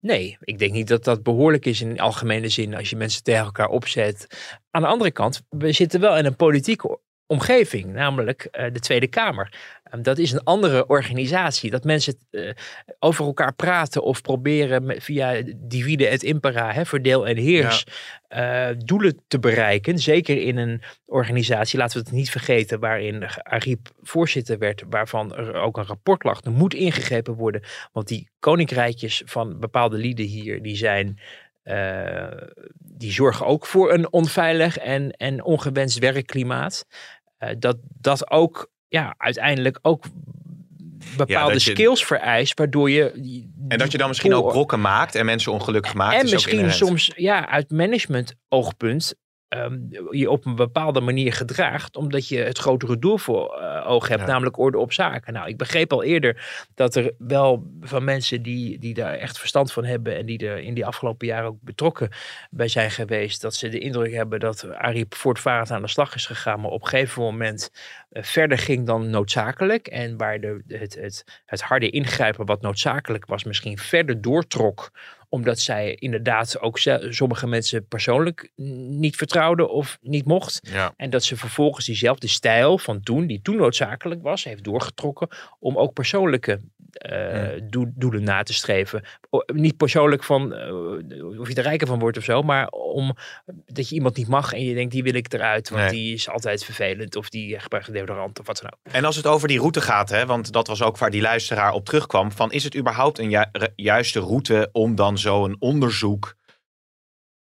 Nee, ik denk niet dat dat behoorlijk is in algemene zin als je mensen tegen elkaar opzet. Aan de andere kant, we zitten wel in een politieke omgeving, namelijk eh, de Tweede Kamer. Ehm, dat is een andere organisatie. Dat mensen eh, over elkaar praten of proberen met- via divide et impera, hè, verdeel en heers, eh, doelen te bereiken. Zeker in een organisatie, laten we het niet vergeten, waarin Ariep voorzitter werd, waarvan er ook een rapport lag. Er moet ingegrepen worden, want die koninkrijkjes van bepaalde lieden hier, die zijn... eh, die zorgen ook voor een onveilig en, en ongewenst werkklimaat. Eh, dat dat ook ja, uiteindelijk ook bepaalde je- skills vereist, waardoor je. en dat je dan misschien ook brokken maakt en mensen ongelukkig maakt. En misschien soms ja, uit management oogpunt ehm, je op een bepaalde manier gedraagt, omdat je het grotere doel voor eh, ogen hebt, Ja. namelijk orde op zaken. Nou, ik begreep al eerder dat er wel van mensen die, die daar echt verstand van hebben en die er in die afgelopen jaren ook betrokken bij zijn geweest, dat ze de indruk hebben dat Ariep voortvarend aan de slag is gegaan, maar op een gegeven moment eh, verder ging dan noodzakelijk. En waar de, het, het, het harde ingrijpen wat noodzakelijk was, misschien verder doortrok omdat zij inderdaad ook sommige mensen persoonlijk niet vertrouwde of niet mocht. Ja. En dat ze vervolgens diezelfde stijl van toen, die toen noodzakelijk was, heeft doorgetrokken om ook persoonlijke eh, doe- doelen na te streven. O- niet persoonlijk van eh, of je er rijker van wordt of zo, maar om dat je iemand niet mag en je denkt die wil ik eruit, want Nee. die is altijd vervelend of die gebruikt deodorant of wat dan ook. En als het over die route gaat, hè, want dat was ook waar die luisteraar op terugkwam, van is het überhaupt een ju- juiste route om dan zo'n onderzoek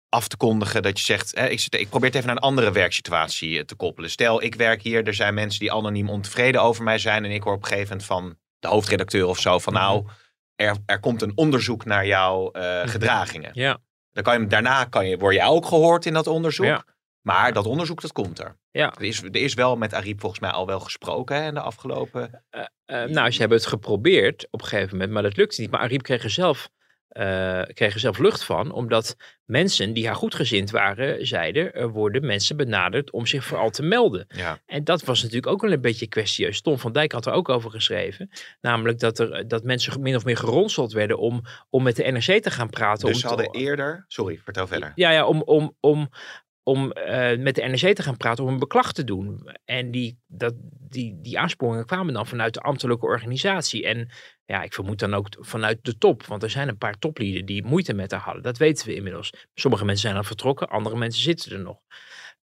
af te kondigen dat je zegt, hè, ik, zit- ik probeer het even naar een andere werksituatie eh, te koppelen. Stel, ik werk hier, er zijn mensen die anoniem ontevreden over mij zijn en ik hoor op een gegeven moment van de hoofdredacteur of zo van nou, er, er komt een onderzoek naar jouw eh, gedragingen. Ja. Dan kan je, daarna kan je, word je ook gehoord in dat onderzoek. Ja. Maar dat onderzoek, dat komt er. Ja. Er is, er is wel met Ariep volgens mij al wel gesproken hè, in de afgelopen... Eh, nou, ze hebben het geprobeerd op een gegeven moment, maar dat lukte niet. Maar Ariep kreeg er zelf, eh, kreeg er zelf lucht van, omdat mensen die haar goedgezind waren, zeiden, er worden mensen benaderd om zich vooral te melden. Ja. En dat was natuurlijk ook wel een beetje kwestieus. Tom van Dijk had er ook over geschreven. Namelijk dat, er, dat mensen min of meer geronseld werden om, om met de NRC te gaan praten. Dus om ze te- hadden eerder... Sorry, vertel verder. ja, ja, om, om, om, om eh, met de NRC te gaan praten, om een beklag te doen. En die, dat, die, die aansporingen kwamen dan vanuit de ambtelijke organisatie. En ja, ik vermoed dan ook vanuit de top. Want er zijn een paar toplieden die moeite met haar hadden. Dat weten we inmiddels. Sommige mensen zijn al vertrokken, andere mensen zitten er nog.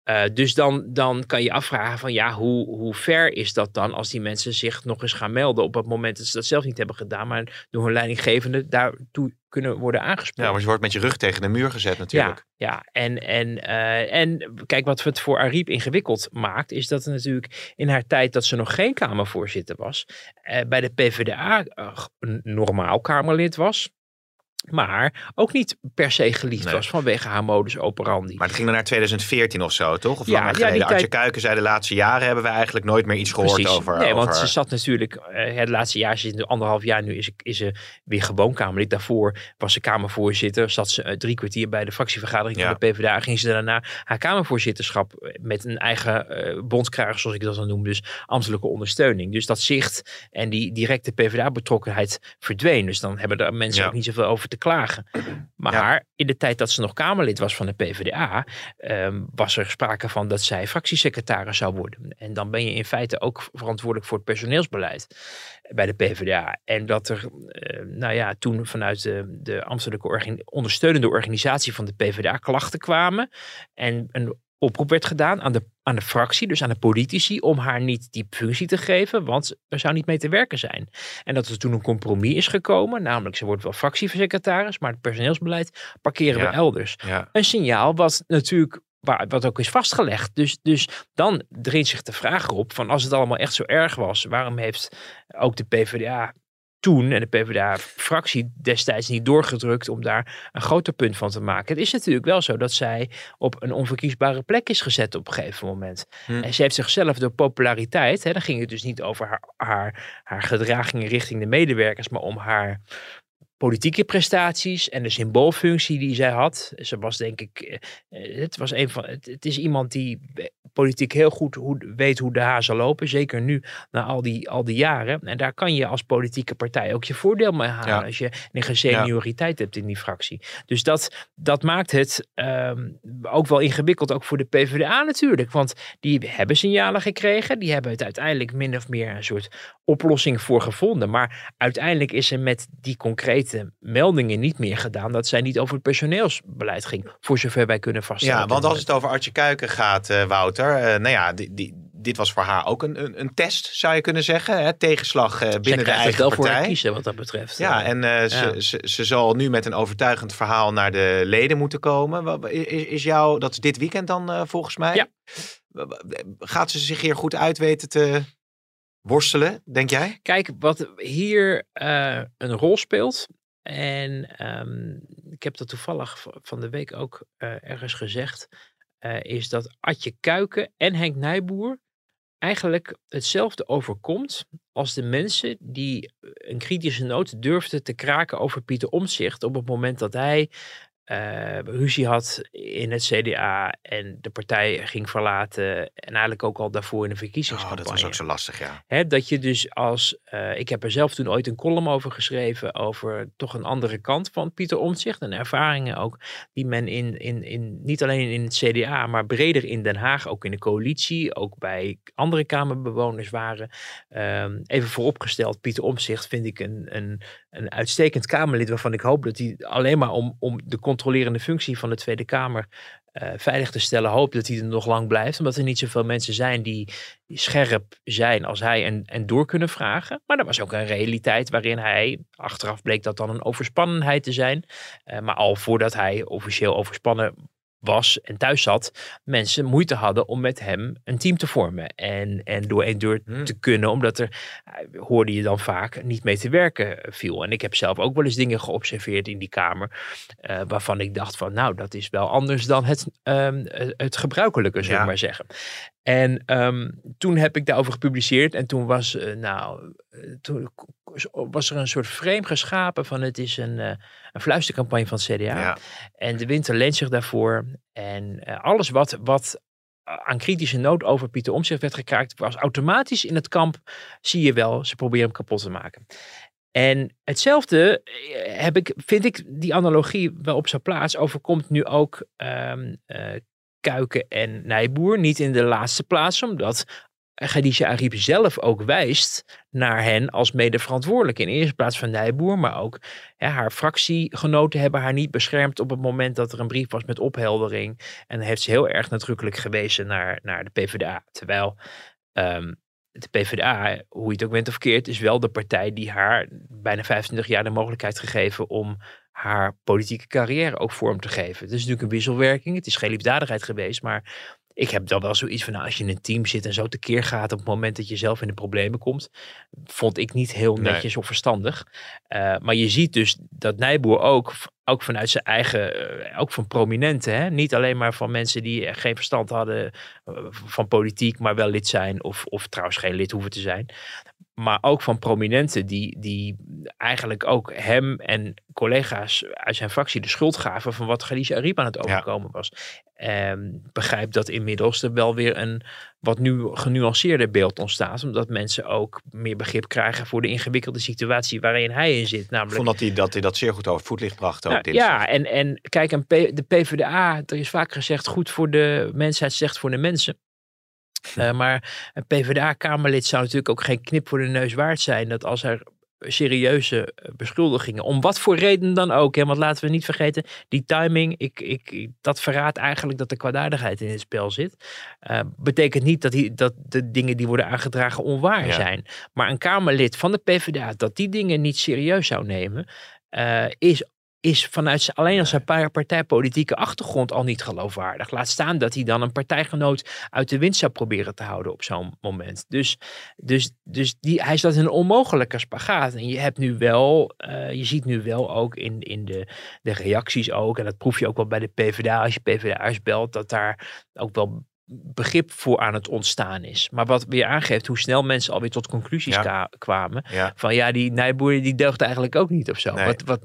Eh, dus dan, dan kan je afvragen van ja, hoe, hoe ver is dat dan als die mensen zich nog eens gaan melden op het moment dat ze dat zelf niet hebben gedaan, maar door hun leidinggevende daartoe kunnen worden aangesproken. Ja, want je wordt met je rug tegen de muur gezet natuurlijk. Ja, ja. En, en, eh, en kijk, wat het voor Ariep ingewikkeld maakt, is dat er natuurlijk in haar tijd dat ze nog geen Kamervoorzitter was, eh, bij de PvdA een normaal Kamerlid was. Maar ook niet per se geliefd Nee. was vanwege haar modus operandi. Maar het ging dan naar 2014 of zo, toch? Of Ja, langer ja, geleden. Artje tijd- Kuiken zei de laatste jaren hebben we eigenlijk nooit meer iets gehoord Precies. over... Nee, want ze zat natuurlijk, eh, het laatste jaar, ze zit nu anderhalf jaar nu, is ze, is ze weer gewoon Kamerlid. Daarvoor was ze Kamervoorzitter, zat ze eh, drie kwartier bij de fractievergadering Ja. van de PvdA. Ging ze daarna haar Kamervoorzitterschap eh, met een eigen eh bondskrager, zoals ik dat dan noem, dus ambtelijke ondersteuning. Dus dat zicht en die directe PvdA-betrokkenheid verdween. Dus dan hebben er mensen Ja. ook niet zoveel over te klagen. Maar in de tijd dat ze nog Kamerlid was van de PvdA, ehm, was er sprake van dat zij fractiesecretaris zou worden. En dan ben je in feite ook verantwoordelijk voor het personeelsbeleid bij de PvdA. En dat er, eh, nou ja, toen vanuit de, de ambtelijke organ- ondersteunende organisatie van de PvdA klachten kwamen. En een oproep werd gedaan aan de, aan de fractie, dus aan de politici, om haar niet die functie te geven, want er zou niet mee te werken zijn. En dat er toen een compromis is gekomen, namelijk ze wordt wel fractiesecretaris, maar het personeelsbeleid parkeren Ja. we elders. Ja. Een signaal wat natuurlijk waar, wat ook is vastgelegd. Dus, dus dan dringt zich de vraag op van als het allemaal echt zo erg was, waarom heeft ook de PvdA toen en de PvdA-fractie destijds niet doorgedrukt om daar een groter punt van te maken. Het is natuurlijk wel zo dat zij op een onverkiesbare plek is gezet op een gegeven moment. Hm. En ze heeft zichzelf door populariteit, hè, dan ging het dus niet over haar, haar, haar gedragingen richting de medewerkers, maar om haar politieke prestaties en de symboolfunctie die zij had. Ze was denk ik, eh, eh, het was een van, het, het is iemand die politiek heel goed hoe, weet hoe de hazen lopen, zeker nu na al die, al die jaren. En daar kan je als politieke partij ook je voordeel mee halen Ja. als je een senioriteit hebt in die fractie. Dus dat, dat maakt het ehm, ook wel ingewikkeld, ook voor de PvdA natuurlijk. Want die hebben signalen gekregen, die hebben het uiteindelijk min of meer een soort oplossing voor gevonden. Maar uiteindelijk is er met die concrete meldingen niet meer gedaan dat zij niet over het personeelsbeleid ging, voor zover wij kunnen vaststellen. Ja, want als het over Artje Kuiken gaat, eh, Wouter. eh, nou ja, die, die, dit was voor haar ook een, een, een test, zou je kunnen zeggen. Hè? Tegenslag eh, Zij binnen de eigen wel voor kiezen wat dat betreft. Ja, Eh, en eh, Ze, ze, ze zal nu met een overtuigend verhaal naar de leden moeten komen. Is, is jou, dat is dit weekend dan eh, volgens mij? Ja. Gaat ze zich hier goed uit weten te worstelen, denk jij? Kijk, wat hier eh, een rol speelt. En ehm, ik heb dat toevallig van de week ook eh, ergens gezegd. eh, is dat Atje Kuiken en Henk Nijboer eigenlijk hetzelfde overkomt als de mensen die een kritische noot durfden te kraken over Pieter Omtzigt op het moment dat hij eh, ruzie had in het CDA en de partij ging verlaten en eigenlijk ook al daarvoor in de Oh, verkiezingscampagne. dat was ook zo lastig, ja. Hè, dat je dus als, eh, ik heb er zelf toen ooit een column over geschreven, over toch een andere kant van Pieter Omtzigt en ervaringen ook, die men in, in, in, niet alleen in het CDA, maar breder in Den Haag, ook in de coalitie, ook bij andere Kamerbewoners waren. Ehm, even vooropgesteld, Pieter Omtzigt vind ik een, een, een uitstekend Kamerlid, waarvan ik hoop dat hij alleen maar om, om de controlerende functie van de Tweede Kamer eh, veilig te stellen, hoop dat hij er nog lang blijft, omdat er niet zoveel mensen zijn die scherp zijn als hij en, en door kunnen vragen. Maar er was ook een realiteit waarin hij, achteraf bleek dat dan een overspannenheid te zijn. eh, maar al voordat hij officieel overspannen was en thuis zat, mensen moeite hadden om met hem een team te vormen. En, en door één deur Hmm. te kunnen, omdat er, eh, hoorde je dan vaak, niet mee te werken viel. En ik heb zelf ook wel eens dingen geobserveerd in die kamer, eh, waarvan ik dacht van, nou, dat is wel anders dan het, ehm, het- het gebruikelijke, zullen we Ja. maar zeggen. En ehm, toen heb ik daarover gepubliceerd. En toen was, eh, nou, eh, toen was er een soort frame geschapen van het is een, eh, een fluistercampagne van het CDA. Ja. En de winter leent zich daarvoor. En alles wat, wat aan kritische nood over Pieter Omtzigt werd gekraakt, was automatisch in het kamp, zie je wel, ze proberen hem kapot te maken. En hetzelfde heb ik, vind ik die analogie wel op zijn plaats, overkomt nu ook ehm, eh, Kuiken en Nijboer. Niet in de laatste plaats, omdat Khadija Ariep zelf ook wijst naar hen als mede verantwoordelijk. In eerste plaats van Nijboer, maar ook haar fractiegenoten hebben haar niet beschermd op het moment dat er een brief was met opheldering. En heeft ze heel erg nadrukkelijk gewezen naar, naar de PvdA. Terwijl ehm, de PvdA, hoe je het ook bent of keert, is wel de partij die haar bijna 25 jaar de mogelijkheid gegeven om haar politieke carrière ook vorm te geven. Het is natuurlijk een wisselwerking. Het is geen liefdadigheid geweest, maar ik heb dan wel zoiets van, nou, als je in een team zit en zo tekeer gaat op het moment dat je zelf in de problemen komt, vond ik niet heel Nee. netjes of verstandig. Eh, maar je ziet dus dat Nijboer ook, ook vanuit zijn eigen, eh, ook van prominenten, hè? niet alleen maar van mensen die geen verstand hadden eh, van politiek, maar wel lid zijn, of, of trouwens geen lid hoeven te zijn. Maar ook van prominenten die, die eigenlijk ook hem en collega's uit zijn fractie de schuld gaven van wat Khadija Ariep aan het overkomen was. Ehm, begrijp dat inmiddels er wel weer een wat nu genuanceerder beeld ontstaat. Omdat mensen ook meer begrip krijgen voor de ingewikkelde situatie waarin hij in zit. Ik Namelijk vond dat hij, dat hij dat zeer goed over het voetlicht bracht. Ook nou, dinsdag. ja, en, en kijk, een P- de PvdA, er is vaak gezegd, goed voor de mensheid, slecht voor de mensen. Hm. Eh, maar een PvdA-Kamerlid zou natuurlijk ook geen knip voor de neus waard zijn. Dat als er serieuze eh, beschuldigingen. Om wat voor reden dan ook. Hè? Want laten we niet vergeten, die timing, ik, ik, dat verraadt eigenlijk dat er kwaadaardigheid in het spel zit. Uh, betekent niet dat, die, dat de dingen die worden aangedragen onwaar zijn. Maar een Kamerlid van de PvdA dat die dingen niet serieus zou nemen, uh, is is vanuit alleen als zijn partijpolitieke achtergrond al niet geloofwaardig. Laat staan dat hij dan een partijgenoot uit de wind zou proberen te houden op zo'n moment. Dus, dus, dus die, hij staat in een onmogelijke spagaat. En je hebt nu wel, uh, je ziet nu wel ook in, in de, de reacties ook, en dat proef je ook wel bij de PvdA als je PvdA'ers belt, dat daar ook wel begrip voor aan het ontstaan is. Maar wat weer aangeeft hoe snel mensen alweer tot conclusies kwamen. Van ja, die Nijboer die deugt eigenlijk ook niet of zo. Wat, wat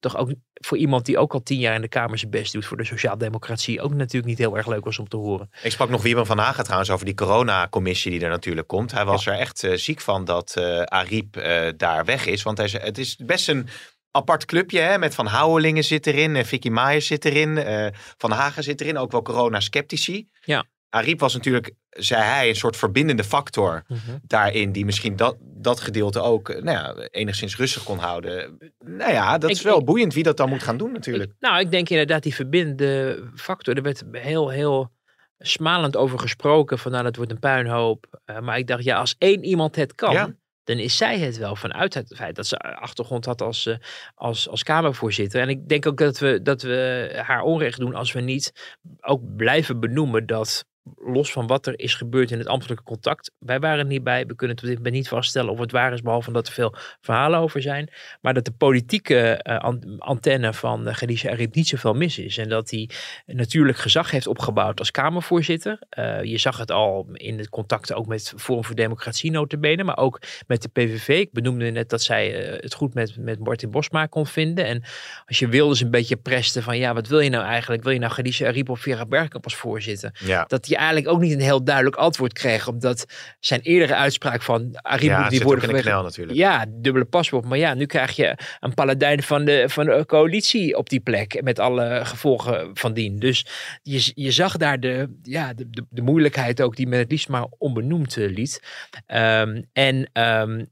toch ook voor iemand die ook al tien jaar in de Kamer zijn best doet voor de sociaaldemocratie ook natuurlijk niet heel erg leuk was om te horen. Ik sprak nog Wieman van Hagen trouwens over die coronacommissie die er natuurlijk komt. Hij was er echt uh, ziek van dat uh, Ariep uh, daar weg is. Want hij, het is best een apart clubje hè, met Van Houwelingen zit erin, Vicky Maaier zit erin, Van Hagen zit erin, ook wel corona-sceptici. Ja. Ariep was natuurlijk, zei hij, een soort verbindende factor mhm. daarin. Die misschien dat, dat gedeelte ook nou ja, enigszins rustig kon houden. Nou ja, dat is wel boeiend wie dat dan moet gaan doen natuurlijk. nou, ik denk inderdaad die verbindende factor. Er werd heel, heel smalend over gesproken. Van nou, dat wordt een puinhoop. Uh, maar ik dacht, ja, als één iemand het kan. Dan is zij het wel vanuit het feit dat ze achtergrond had als, uh, als, als Kamervoorzitter. En ik denk ook dat we, dat we haar onrecht doen als we niet ook blijven benoemen dat los van wat er is gebeurd in het ambtelijke contact. Wij waren er niet bij. We kunnen het op dit moment niet vaststellen of het waar is, behalve dat er veel verhalen over zijn. Maar dat de politieke uh, antenne van uh, Khadija Arib niet zoveel mis is. En dat hij natuurlijk gezag heeft opgebouwd als Kamervoorzitter. Uh, je zag het al in de contacten ook met Forum voor Democratie notabene, maar ook met de PVV. Ik benoemde net dat zij het goed met, met Martin Bosma kon vinden. En als je wilde dus een beetje presten van ja, wat wil je nou eigenlijk? Wil je nou Khadija Arib of Vera Bergkamp als voorzitter? Ja. Dat die eigenlijk ook niet een heel duidelijk antwoord kreeg. Omdat zijn eerdere uitspraak van Arie ja, die worden vanwege... natuurlijk. Ja, dubbele paspoort. Maar ja, nu krijg je een paladijn van de, van de coalitie op die plek. Met alle gevolgen van dien. Dus je, je zag daar de, ja, de, de, de moeilijkheid ook die men het liefst maar onbenoemd eh, liet. Um, en um,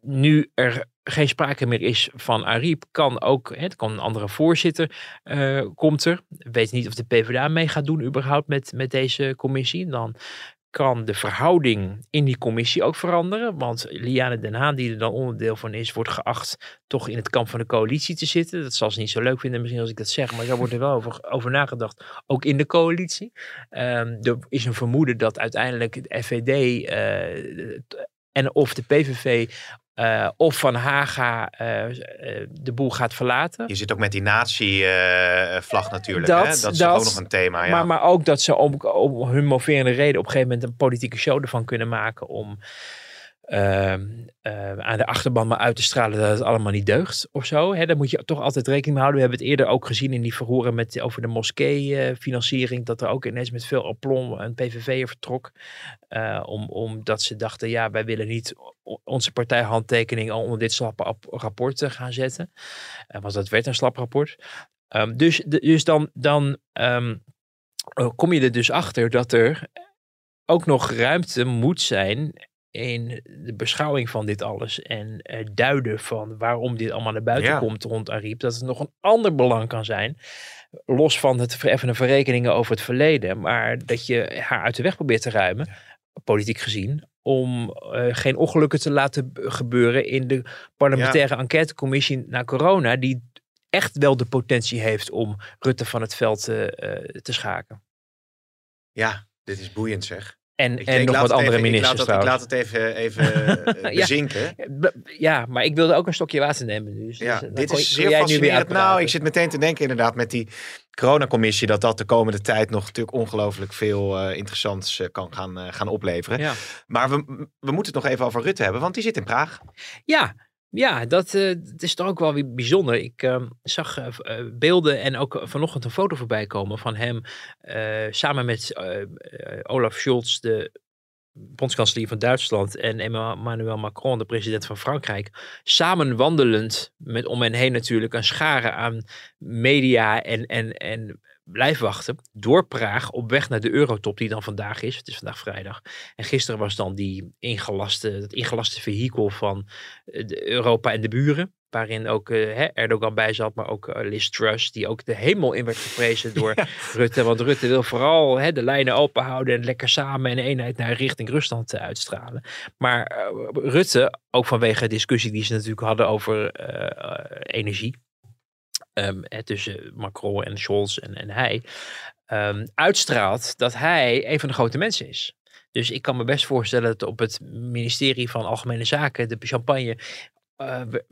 nu er geen sprake meer is van Ariep, kan ook, het kan een andere voorzitter, uh, komt er. Weet niet of de PvdA mee gaat doen überhaupt met, met deze commissie. Dan kan de verhouding in die commissie ook veranderen. Want Liane Den Haan, die er dan onderdeel van is, wordt geacht toch in het kamp van de coalitie te zitten. Dat zal ze niet zo leuk vinden misschien als ik dat zeg, maar daar wordt er wel over, over nagedacht, ook in de coalitie. Um, er is een vermoeden dat uiteindelijk de FVD uh, en of de PVV uh, of Van Haga uh, de boel gaat verlaten. Je zit ook met die nazi-vlag natuurlijk. Dat, hè? dat is ook nog een thema. Ja. Maar, maar ook dat ze om, om hun moverende reden op een gegeven moment een politieke show ervan kunnen maken. Om uh, uh, aan de achterban maar uit te stralen dat het allemaal niet deugt of zo. Hè, daar moet je toch altijd rekening mee houden. We hebben het eerder ook gezien in die verhoren met, over de moskee-financiering. dat er ook ineens met veel aplomb een PVV'er vertrok. Uh, om, omdat ze dachten, ja, wij willen niet onze partijhandtekening al onder dit slappe rapport te gaan zetten. Uh, want dat werd een slap rapport. Um, dus, dus dan, dan kom je er dus achter dat er ook nog ruimte moet zijn in de beschouwing van dit alles en het duiden van waarom dit allemaal naar buiten komt rond Ariep, dat het nog een ander belang kan zijn, los van het vereffenen van rekeningen over het verleden, maar dat je haar uit de weg probeert te ruimen, politiek gezien, om uh, geen ongelukken te laten gebeuren in de parlementaire ja. enquêtecommissie naar corona, die echt wel de potentie heeft om Rutte van het veld uh, te schaken. Ja, dit is boeiend zeg. En, ik, en nog wat andere even, ministers ik laat, het, ik laat het even, even bezinken. Ja, ja, maar ik wilde ook een stokje water nemen. Dus, ja, dus, dit is zeer fascinerend. Nou, ik zit meteen te denken inderdaad met die coronacommissie... dat dat de komende tijd nog natuurlijk ongelooflijk veel uh, interessants uh, kan gaan, uh, gaan opleveren. Ja. Maar we, we moeten het nog even over Rutte hebben, want die zit in Praag. Ja, ja, dat, dat, is toch ook wel weer bijzonder. Ik uh, zag uh, beelden en ook vanochtend een foto voorbij komen van hem samen met Olaf Scholz, de bondskanselier van Duitsland, en Emmanuel Macron, de president van Frankrijk, samen wandelend met om hen heen natuurlijk een schare aan media en, en, en blijven wachten. Door Praag op weg naar de Eurotop die dan vandaag is. Het is vandaag vrijdag. En gisteren was dan die ingelaste, het ingelaste vehikel van eh, Europa en de buren. Waarin ook eh, hè, Erdogan bij zat, maar ook eh, Liz Truss, die ook de hemel in werd geprezen door Rutte. Want Rutte wil vooral hè, de lijnen open houden en lekker samen en eenheid naar richting Rusland uitstralen. Maar Rutte, ook vanwege de discussie die ze natuurlijk hadden over energie. Ehm, tussen Macron en Scholz en, en hij. ehm, uitstraalt dat hij een van de grote mensen is. Dus ik kan me best voorstellen dat op het ministerie van Algemene Zaken de champagne eh, we-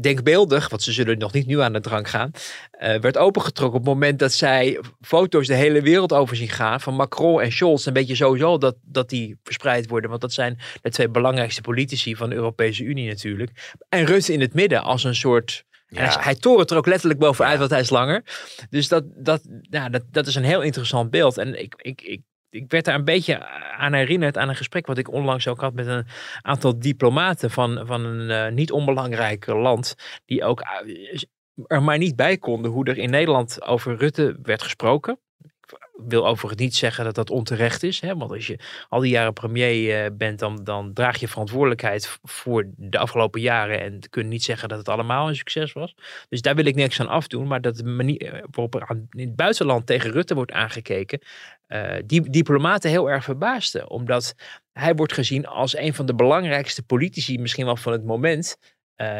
denkbeeldig, want ze zullen nog niet nu aan de drank gaan, eh, werd opengetrokken op het moment dat zij foto's de hele wereld over zien gaan van Macron en Scholz. Een beetje sowieso dat, dat die verspreid worden, want dat zijn de twee belangrijkste politici van de Europese Unie natuurlijk. En Rutte in het midden als een soort... Hij, hij torent er ook letterlijk bovenuit, want hij is langer. Dus dat, dat, ja, dat, dat is een heel interessant beeld. En ik, ik, ik, ik werd daar een beetje aan herinnerd aan een gesprek wat ik onlangs ook had met een aantal diplomaten van, van een eh, niet onbelangrijk land. Die ook eh, er maar niet bij konden hoe er in Nederland over Rutte werd gesproken. Wil overigens niet zeggen dat dat onterecht is. Hè? Want als je al die jaren premier eh, bent, dan, dan draag je verantwoordelijkheid voor de afgelopen jaren. En kun je niet zeggen dat het allemaal een succes was. Dus daar wil ik niks aan afdoen. Maar dat de manier eh, waarop er aan- in het buitenland tegen Rutte wordt aangekeken, eh, die diplomaten heel erg verbaasden. Omdat hij wordt gezien als een van de belangrijkste politici, misschien wel van het moment,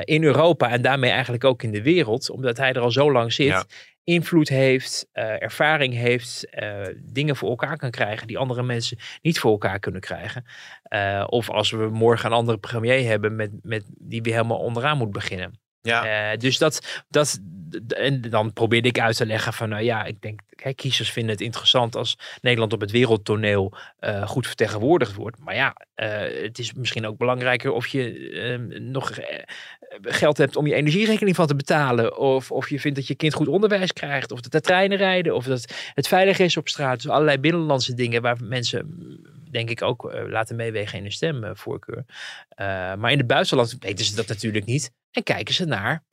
in Europa en daarmee eigenlijk ook in de wereld. Omdat hij er al zo lang zit. Ja. Invloed heeft, eh, ervaring heeft, eh, dingen voor elkaar kan krijgen die andere mensen niet voor elkaar kunnen krijgen. Eh, of als we morgen een andere premier hebben met, met die weer helemaal onderaan moet beginnen. Ja. Dus dat, dat, en dan probeerde ik uit te leggen van, nou ja, ik denk, hè, kiezers vinden het interessant als Nederland op het wereldtoneel goed vertegenwoordigd wordt. Maar ja, het is misschien ook belangrijker of je eh, nog geld hebt om je energierekening van te betalen. Of, of je vindt dat je kind goed onderwijs krijgt. Of dat de treinen rijden. Of dat het veilig is op straat. Dus allerlei binnenlandse dingen waar mensen, denk ik, ook eh, laten meewegen in hun stemvoorkeur. Eh, maar in het buitenland weten ze dat natuurlijk niet. En kijken ze naar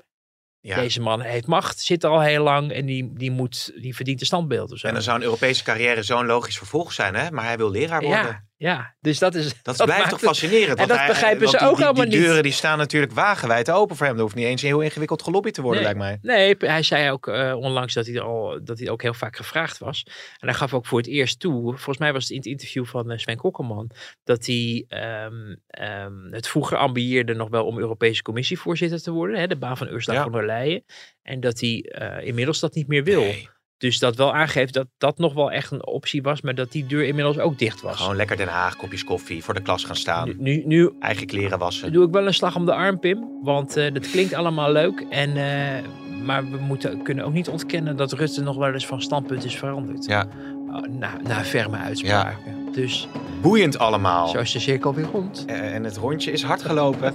Ja. deze man heeft macht, zit er al heel lang en die, die, moet, die verdient een standbeeld. Of zo. En dan zou een Europese carrière zo'n logisch vervolg zijn, hè? Maar hij wil leraar worden. ja, ja, dus dat is. Dat, blijft toch het- fascinerend. En dat hij- begrijpen ze die- ook die, allemaal die niet. deuren die staan natuurlijk wagenwijd open voor hem. Er hoeft niet eens heel ingewikkeld gelobbyd te worden, Nee. lijkt mij. Nee, hij zei ook eh, onlangs dat hij, al, dat hij ook heel vaak gevraagd was. En hij gaf ook voor het eerst toe, volgens mij was het in het interview van eh, Sven Kokkelman, dat hij ehm, ehm, het vroeger ambieerde nog wel om Europese Commissievoorzitter te worden, hè, de baan van Ursula Ja. von der Leyen. En dat hij eh, inmiddels dat niet meer wil. Nee, Dus dat wel aangeeft dat dat nog wel echt een optie was, maar dat die deur inmiddels ook dicht was. gewoon lekker Den Haag, kopjes koffie, voor de klas gaan staan. Nu, nu, nu Eigen kleren wassen. doe ik wel een slag om de arm, Pim. Want eh, dat klinkt allemaal leuk. En, eh, maar we moeten, kunnen ook niet ontkennen dat Rutte nog wel eens van standpunt is veranderd. Ja. Oh, na, na ferme uitspraken. Dus Boeiend allemaal. zo is de cirkel weer rond. Eh, En het rondje is hard gelopen.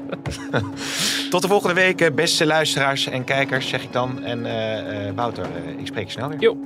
Tot de volgende week, eh, beste luisteraars en kijkers, zeg ik dan. En eh, eh, Wouter, eh, ik spreek je snel weer. Jo.